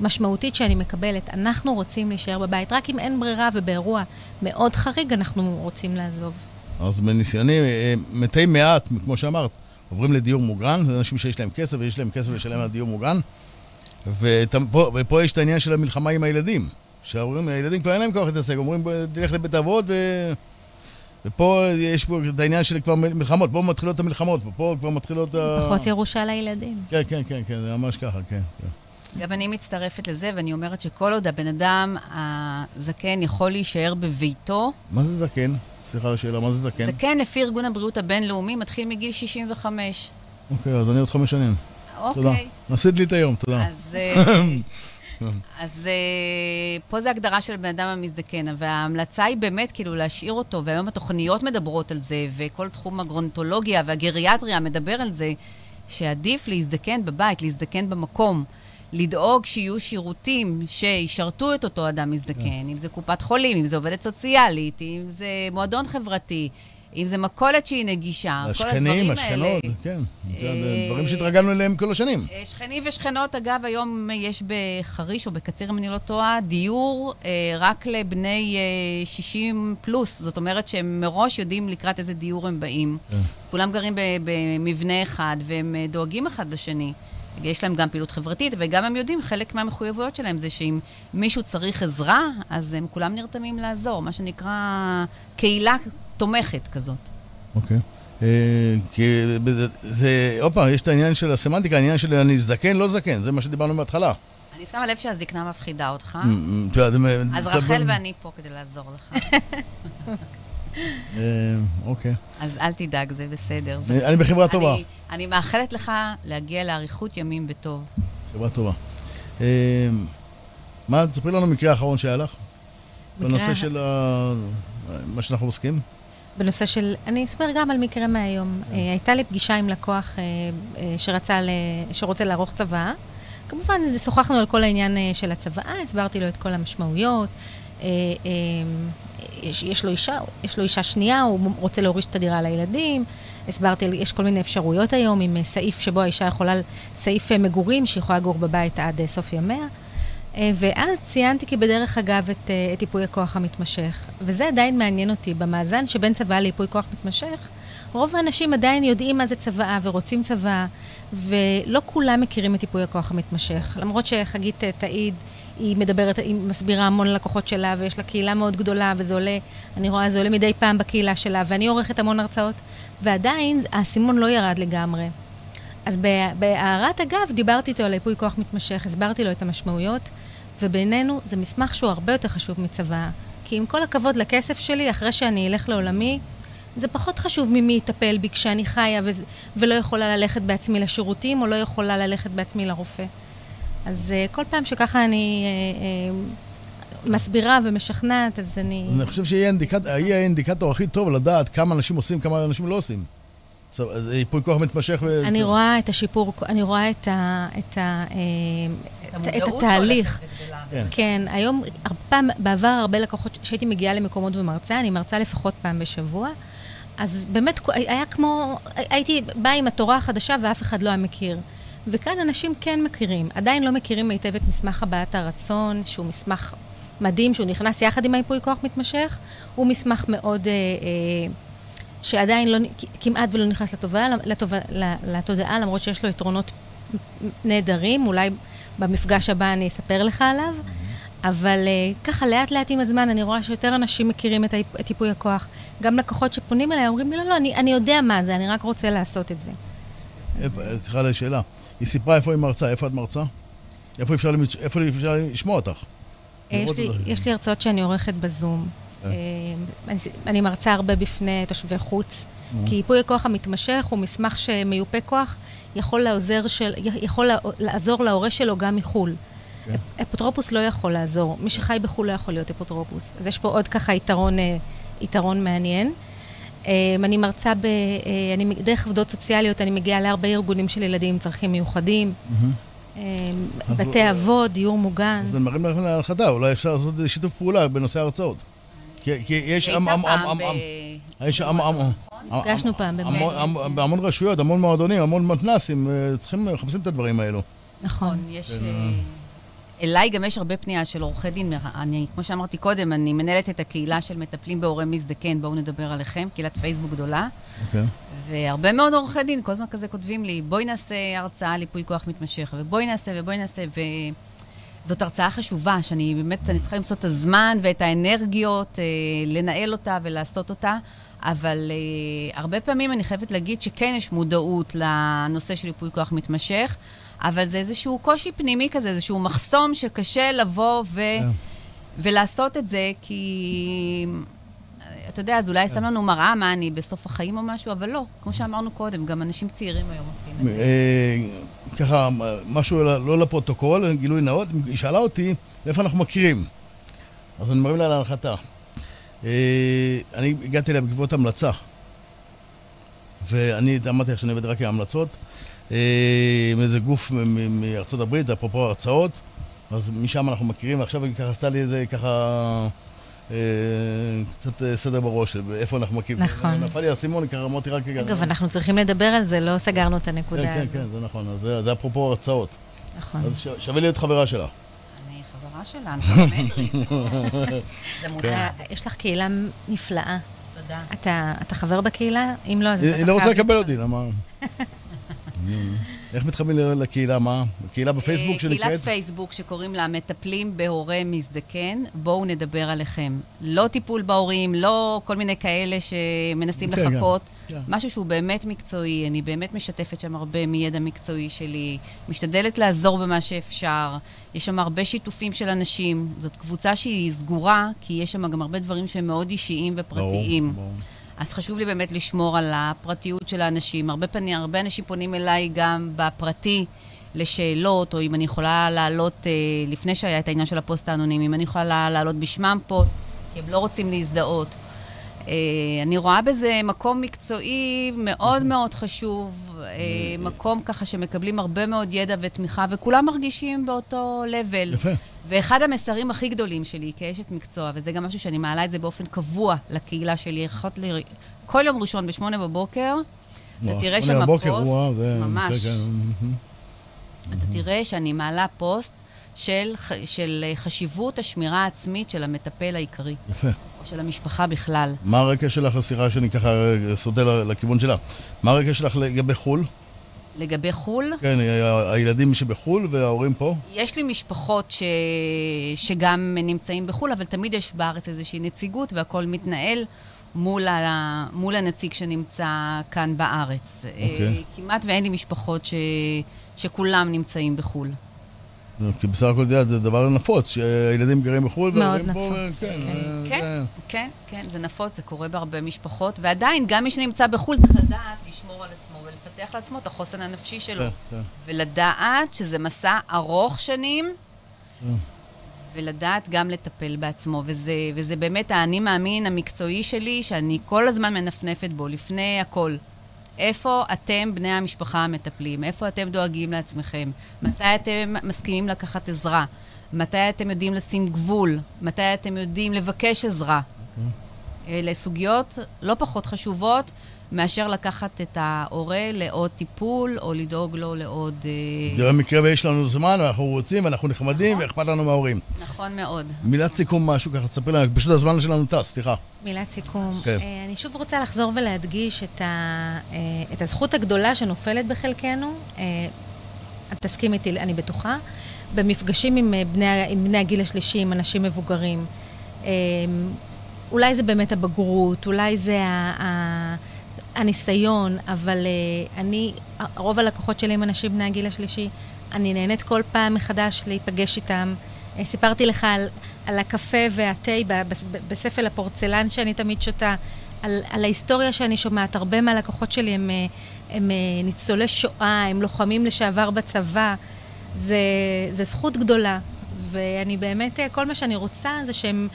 משמעותית שאני מקבלת. אנחנו רוצים להישאר בבית. רק אם אין ברירה ובאירוע מאוד חריג, אנחנו רוצים לעזוב. אז מניסיוני, אה, מתי מעט, כמו שאמרת, עוברים לדיור מוגן, זה אנשים שיש להם כסף ויש להם כסף לשלם על דיור מוגן. ופה, ופה יש את העניין של המלחמה עם הילדים. שההורים, הילדים כבר אין להם כוח להתעסק, אומרים, תלך לבית אבות, ו... ופה יש פה את העניין של כבר מלחמות, פה מתחילות המלחמות, פה כבר מתחילות ה... פחות ירושה לילדים. כן, כן, כן, כן, זה ממש ככה, כן. כן. גם אני מצטרפת לזה, ואני אומרת שכל עוד הבן אדם הזקן יכול להישאר בביתו... מה זה זקן? סליחה על השאלה, מה זה זקן? זקן לפי ארגון הבריאות הבינלאומי מתחיל מגיל 65. אוקיי, אז אני עוד חמש שנים. אוקיי. תודה. עשית לי את היום, תודה. אז, אה, <laughs> אז אה, פה זה הגדרה של בן אדם המזדקן, וההמלצה היא באמת כאילו להשאיר אותו, והיום התוכניות מדברות על זה, וכל תחום הגרונטולוגיה והגריאטריה מדבר על זה, שעדיף להזדקן בבית, להזדקן במקום. לדאוג שיהיו שירותים שישרתו את אותו אדם מזדקן, כן. אם זה קופת חולים, אם זה עובדת סוציאלית, אם זה מועדון חברתי, אם זה מכולת שהיא נגישה, כל הדברים האלה. השכנים, השכנות, כן. זה דברים שהתרגלנו אליהם כל השנים. אה, שכנים ושכנות, אגב, היום יש בחריש או בקציר, אם אני לא טועה, דיור אה, רק לבני 60 פלוס. זאת אומרת שהם מראש יודעים לקראת איזה דיור הם באים. כן. כולם גרים במבנה אחד, והם דואגים אחד לשני. יש להם גם פעילות חברתית, וגם הם יודעים, חלק מהמחויבויות שלהם זה שאם מישהו צריך עזרה, אז הם כולם נרתמים לעזור, מה שנקרא קהילה תומכת כזאת. אוקיי. אה, כי זה, עוד פעם, יש את העניין של הסמנטיקה, העניין של אני זקן, לא זקן, זה מה שדיברנו מההתחלה. אני שמה לב שהזקנה מפחידה אותך. Mm, mm, אז רחל ואני פה כדי לעזור לך. <laughs> אה, אוקיי. אז אל תדאג, זה בסדר. אני בחברה טובה. אני מאחלת לך להגיע לאריכות ימים בטוב. חברה טובה. אה, מה, תספרי לנו מקרה האחרון שהיה לך. בנושא של מה שאנחנו עוסקים. בנושא של, אני אספר גם על מקרה מהיום. כן. הייתה לי פגישה עם לקוח שרצה, שרוצה לערוך צוואה. כמובן, שוחחנו על כל העניין של הצוואה, הסברתי לו את כל המשמעויות. יש, יש, לו אישה, יש לו אישה שנייה, הוא רוצה להוריש את הדירה לילדים. הסברתי, יש כל מיני אפשרויות היום עם סעיף שבו האישה יכולה, סעיף מגורים שהיא יכולה לגור בבית עד סוף ימיה. ואז ציינתי כי בדרך אגב את, את ייפוי הכוח המתמשך. וזה עדיין מעניין אותי. במאזן שבין צוואה לייפוי כוח מתמשך, רוב האנשים עדיין יודעים מה זה צוואה ורוצים צוואה, ולא כולם מכירים את ייפוי הכוח המתמשך. למרות שחגית תעיד, היא מדברת, היא מסבירה המון ללקוחות שלה, ויש לה קהילה מאוד גדולה, וזה עולה, אני רואה, זה עולה מדי פעם בקהילה שלה, ואני עורכת המון הרצאות, ועדיין האסימון לא ירד לגמרי. אז בהערת אגב, דיברתי איתו על ייפוי כוח מתמשך, הסברתי לו את המשמעויות, ובינינו זה מסמך שהוא הרבה יותר חשוב מצוואה. כי עם כל הכבוד לכסף שלי, אחרי שאני אלך לעולמי, זה פחות חשוב ממי יטפל בי כשאני חיה ו- ולא יכולה ללכת בעצמי לשירותים, או לא יכולה ללכת בעצמי לרופא. אז uh, כל פעם שככה אני uh, uh, מסבירה ומשכנעת, אז אני... אני חושב שהיא האינדיקטור הכי טוב לדעת כמה אנשים עושים, כמה אנשים לא עושים. ייפוי כוח מתמשך ו... אני רואה את השיפור, אני רואה את, ה, את, ה, את, את התהליך. כן. כן, היום, פעם, בעבר הרבה לקוחות, כשהייתי מגיעה למקומות ומרצה, אני מרצה לפחות פעם בשבוע, אז באמת היה כמו, הייתי באה עם התורה החדשה ואף אחד לא היה מכיר. וכאן אנשים כן מכירים, עדיין לא מכירים היטב את מסמך הבעת הרצון, שהוא מסמך מדהים, שהוא נכנס יחד עם היפוי כוח מתמשך, הוא מסמך מאוד... אה, אה, שעדיין לא, כמעט ולא נכנס לתובעה, לתובע, לתודעה, למרות שיש לו יתרונות נהדרים, אולי במפגש הבא אני אספר לך עליו. אבל uh, ככה, לאט לאט עם הזמן, אני רואה שיותר אנשים מכירים את, את ייפוי הכוח. גם לקוחות שפונים אליי אומרים לי, לא, לא, אני, אני יודע מה זה, אני רק רוצה לעשות את זה. סליחה על השאלה. היא סיפרה איפה היא מרצה, איפה את מרצה? איפה אפשר, איפה אפשר לשמוע אותך? יש לי, יש לי הרצאות שאני עורכת בזום. אה, אני, מרצה הרבה בפני תושבי חוץ, אה. כי ייפוי הכוח המתמשך הוא מסמך שמיופה כוח יכול, לעזור, של, יכול לעזור להורה שלו גם מחו"ל. כן. אפוטרופוס לא יכול לעזור. מי שחי בחו"ל לא יכול להיות אפוטרופוס. אז יש פה עוד ככה יתרון, אה, יתרון מעניין. אני מרצה ב... אני, דרך עבודות סוציאליות, אני מגיעה להרבה ארגונים של ילדים עם צרכים מיוחדים. בתי אבות, דיור מוגן. אז זה מראים לכם להנחתה, אולי אפשר לעשות שיתוף פעולה בנושא ההרצאות. כי יש... נפגשנו פעם בהמון רשויות, המון מועדונים, המון מתנ"סים, אה, צריכים, מחפשים את הדברים האלו. נכון, יש... כן, אה, אליי גם יש הרבה פנייה של עורכי דין. אני, כמו שאמרתי קודם, אני מנהלת את הקהילה של מטפלים בהורי מזדקן, בואו נדבר עליכם, קהילת פייסבוק גדולה. אוקיי. והרבה מאוד עורכי דין כל הזמן כזה כותבים לי, בואי נעשה הרצאה על ייפוי כוח מתמשך, ובואי נעשה, ובואי נעשה, ו... זאת הרצאה חשובה, שאני באמת, אני צריכה למצוא את הזמן ואת האנרגיות, אה, לנהל אותה ולעשות אותה, אבל אה, הרבה פעמים אני חייבת להגיד שכן יש מודעות לנושא של ייפוי כוח מתמשך, אבל זה איזשהו קושי פנימי כזה, איזשהו מחסום שקשה לבוא ו... Yeah. כן. ולעשות את זה, כי... אתה יודע, אז אולי שם לנו מראה מה אני בסוף החיים או משהו, אבל לא, כמו שאמרנו קודם, גם אנשים צעירים היום עושים את זה. אה, ככה, משהו לא לפרוטוקול, גילוי נאות, היא שאלה אותי מאיפה אנחנו מכירים. אז אני מרים לה להנחתה. אה, אני הגעתי אליה בעקבות המלצה. ואני אמרתי לך שאני עובד רק עם המלצות. עם איזה גוף מארצות הברית, אפרופו הרצאות, אז משם אנחנו מכירים, ועכשיו היא ככה עשתה לי איזה ככה... קצת סדר בראש, איפה אנחנו מכירים. נכון. נפל לי האסימון, ככה אמרתי רק... אגב, אנחנו צריכים לדבר על זה, לא סגרנו את הנקודה כן, הזו. כן, כן, זה נכון, זה אפרופו הרצאות. נכון. אז שווה להיות חברה שלה. אני חברה שלה, אני. <laughs> זה כן. יש לך קהילה נפלאה. תודה. אתה, אתה חבר בקהילה? אם לא, אז היא אתה היא לא רוצה חייב לקבל. אותי, למה? <laughs> איך מתחברים לקהילה? מה? קהילה בפייסבוק אה, שנקראת? קהילת פייסבוק שקוראים לה מטפלים בהורה מזדקן, בואו נדבר עליכם. לא טיפול בהורים, לא כל מיני כאלה שמנסים כן, לחכות. כן, כן. משהו שהוא באמת מקצועי, אני באמת משתפת שם הרבה מידע מקצועי שלי, משתדלת לעזור במה שאפשר. יש שם הרבה שיתופים של אנשים. זאת קבוצה שהיא סגורה, כי יש שם גם הרבה דברים שהם מאוד אישיים ופרטיים. ברור, ברור. אז חשוב לי באמת לשמור על הפרטיות של האנשים. הרבה פנים, הרבה אנשים פונים אליי גם בפרטי לשאלות, או אם אני יכולה לעלות, אה, לפני שהיה את העניין של הפוסט האנונימי, אם אני יכולה לעלות בשמם פוסט, כי הם לא רוצים להזדהות. אה, אני רואה בזה מקום מקצועי מאוד מאוד חשוב, אה, מקום ככה שמקבלים הרבה מאוד ידע ותמיכה, וכולם מרגישים באותו level. יפה. ואחד המסרים הכי גדולים שלי כאשת מקצוע, וזה גם משהו שאני מעלה את זה באופן קבוע לקהילה שלי, ל... כל יום ראשון בשמונה בבוקר, אתה תראה שם בבוקר, פוסט, וואו, זה- ממש. כן, כן, אתה תראה שאני מעלה פוסט של, של חשיבות השמירה העצמית של המטפל העיקרי, יפה. או של המשפחה בכלל. מה הרקע שלך לשיחה שאני ככה סוטה ל- לכיוון שלה? מה הרקע שלך לגבי חו"ל? לגבי חו"ל, כן, ה- הילדים שבחו"ל וההורים פה? יש לי משפחות ש... שגם נמצאים בחו"ל, אבל תמיד יש בארץ איזושהי נציגות והכל מתנהל מול, ה... מול הנציג שנמצא כאן בארץ. אוקיי. אה, כמעט ואין לי משפחות ש... שכולם נמצאים בחו"ל. כי בסך הכל, את יודעת, זה דבר נפוץ, שהילדים גרים בחו"ל מאוד פה, נפוץ, כן, כן. אה, כן, זה- כן, כן, זה נפוץ, זה קורה בהרבה משפחות, ועדיין, גם מי שנמצא בחו"ל צריך לדעת לשמור על עצמו ולפתח לעצמו את החוסן הנפשי שלו. כן, כן. ולדעת שזה מסע ארוך שנים. ולדעת גם לטפל בעצמו. וזה, וזה באמת האני מאמין המקצועי שלי, שאני כל הזמן מנפנפת בו, לפני הכל. איפה אתם, בני המשפחה המטפלים? איפה אתם דואגים לעצמכם? מתי אתם מסכימים לקחת עזרה? מתי אתם יודעים לשים גבול? מתי אתם יודעים לבקש עזרה? אלה סוגיות לא פחות חשובות מאשר לקחת את ההורה לעוד טיפול, או לדאוג לו לעוד... אה, זה במקרה ויש לנו זמן, ואנחנו רוצים, ואנחנו נחמדים, נכון. ואכפת לנו מההורים. נכון מאוד. מילת סיכום משהו ככה, תספר לנו, פשוט הזמן שלנו טס, סליחה. מילת סיכום. כן. אה, אני שוב רוצה לחזור ולהדגיש את, ה, אה, את הזכות הגדולה שנופלת בחלקנו. את תסכים איתי, אני בטוחה. במפגשים עם בני, עם בני הגיל השלישי, עם אנשים מבוגרים. אולי זה באמת הבגרות, אולי זה ה, ה, הניסיון, אבל אה, אני, רוב הלקוחות שלי הם אנשים בני הגיל השלישי. אני נהנית כל פעם מחדש להיפגש איתם. אה, סיפרתי לך על, על הקפה והתה בספל הפורצלן שאני תמיד שותה, על, על ההיסטוריה שאני שומעת. הרבה מהלקוחות שלי הם, אה, הם ניצולי שואה, הם לוחמים לשעבר בצבא. זה, זה זכות גדולה, ואני באמת, כל מה שאני רוצה זה שהם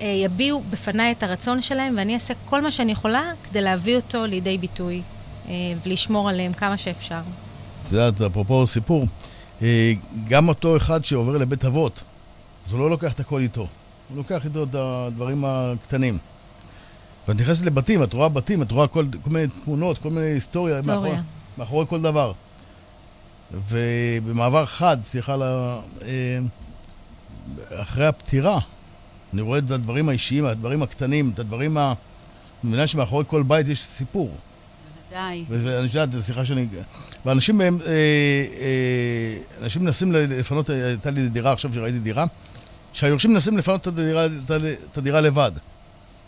יביעו בפניי את הרצון שלהם, ואני אעשה כל מה שאני יכולה כדי להביא אותו לידי ביטוי אה, ולשמור עליהם כמה שאפשר. את יודעת, אפרופו סיפור, אה, גם אותו אחד שעובר לבית אבות, אז הוא לא לוקח את הכל איתו. הוא לוקח איתו את הדברים הקטנים. ואת נכנסת לבתים, את רואה בתים, את רואה כל, כל מיני תמונות, כל מיני היסטוריה, היסטוריה. מאחורי, מאחורי כל דבר. ובמעבר חד, סליחה, אה, אחרי הפטירה, אני רואה את הדברים האישיים, הדברים הקטנים, את הדברים ה... אני מבינה שמאחורי כל בית יש סיפור. בוודאי. ואני יודעת, זו שיחה שאני... ואנשים הם, אה, אה, אנשים מנסים לפנות, הייתה לי דירה עכשיו שראיתי דירה, שהיורשים מנסים לפנות את הדירה, את הדירה לבד.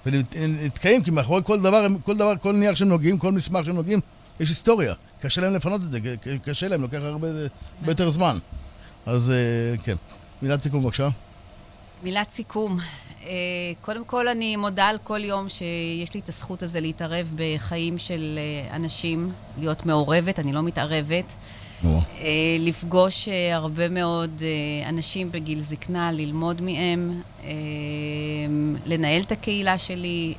ונתקעים, כי מאחורי כל דבר, כל דבר, כל נייר שהם נוגעים, כל מסמך שהם נוגעים, יש היסטוריה. קשה להם לפנות את זה, קשה להם, לוקח הרבה, יותר זמן. אז אה, כן. מילת סיכום בבקשה. מילת סיכום. אה, קודם כל, אני מודה על כל יום שיש לי את הזכות הזו להתערב בחיים של אה, אנשים, להיות מעורבת, אני לא מתערבת. אה, לפגוש הרבה מאוד אנשים בגיל זקנה, ללמוד מהם, לנהל את הקהילה שלי,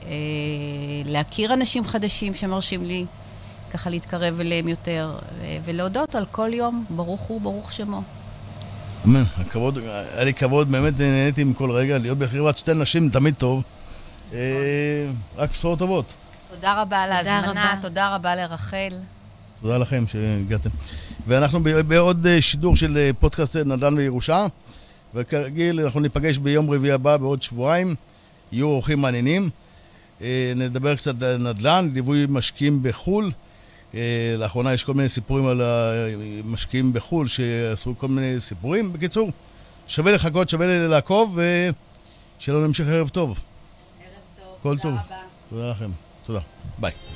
להכיר אנשים חדשים שמרשים לי ככה להתקרב אליהם יותר, ולהודות על כל יום, ברוך הוא, ברוך שמו. אמן, הכבוד, היה לי כבוד, באמת נהניתי מכל רגע, להיות בחברת שתי נשים תמיד טוב. אה, רק בשורות טובות. תודה רבה על ההזמנה, תודה רבה לרחל. תודה לכם שהגעתם. ואנחנו בעוד אה, שידור של אה, פודקאסט נדל"ן וירושה, וכרגיל אנחנו ניפגש ביום רביעי הבא בעוד שבועיים, יהיו אורחים מעניינים. נדבר קצת על נדל"ן, ליווי משקיעים בחו"ל. לאחרונה יש כל מיני סיפורים על המשקיעים בחו"ל שעשו כל מיני סיפורים. בקיצור, שווה לחכות, שווה לעקוב, ושיהיה לנו המשך ערב טוב. ערב טוב, כל טוב. רבה. תודה לכם. תודה. ביי.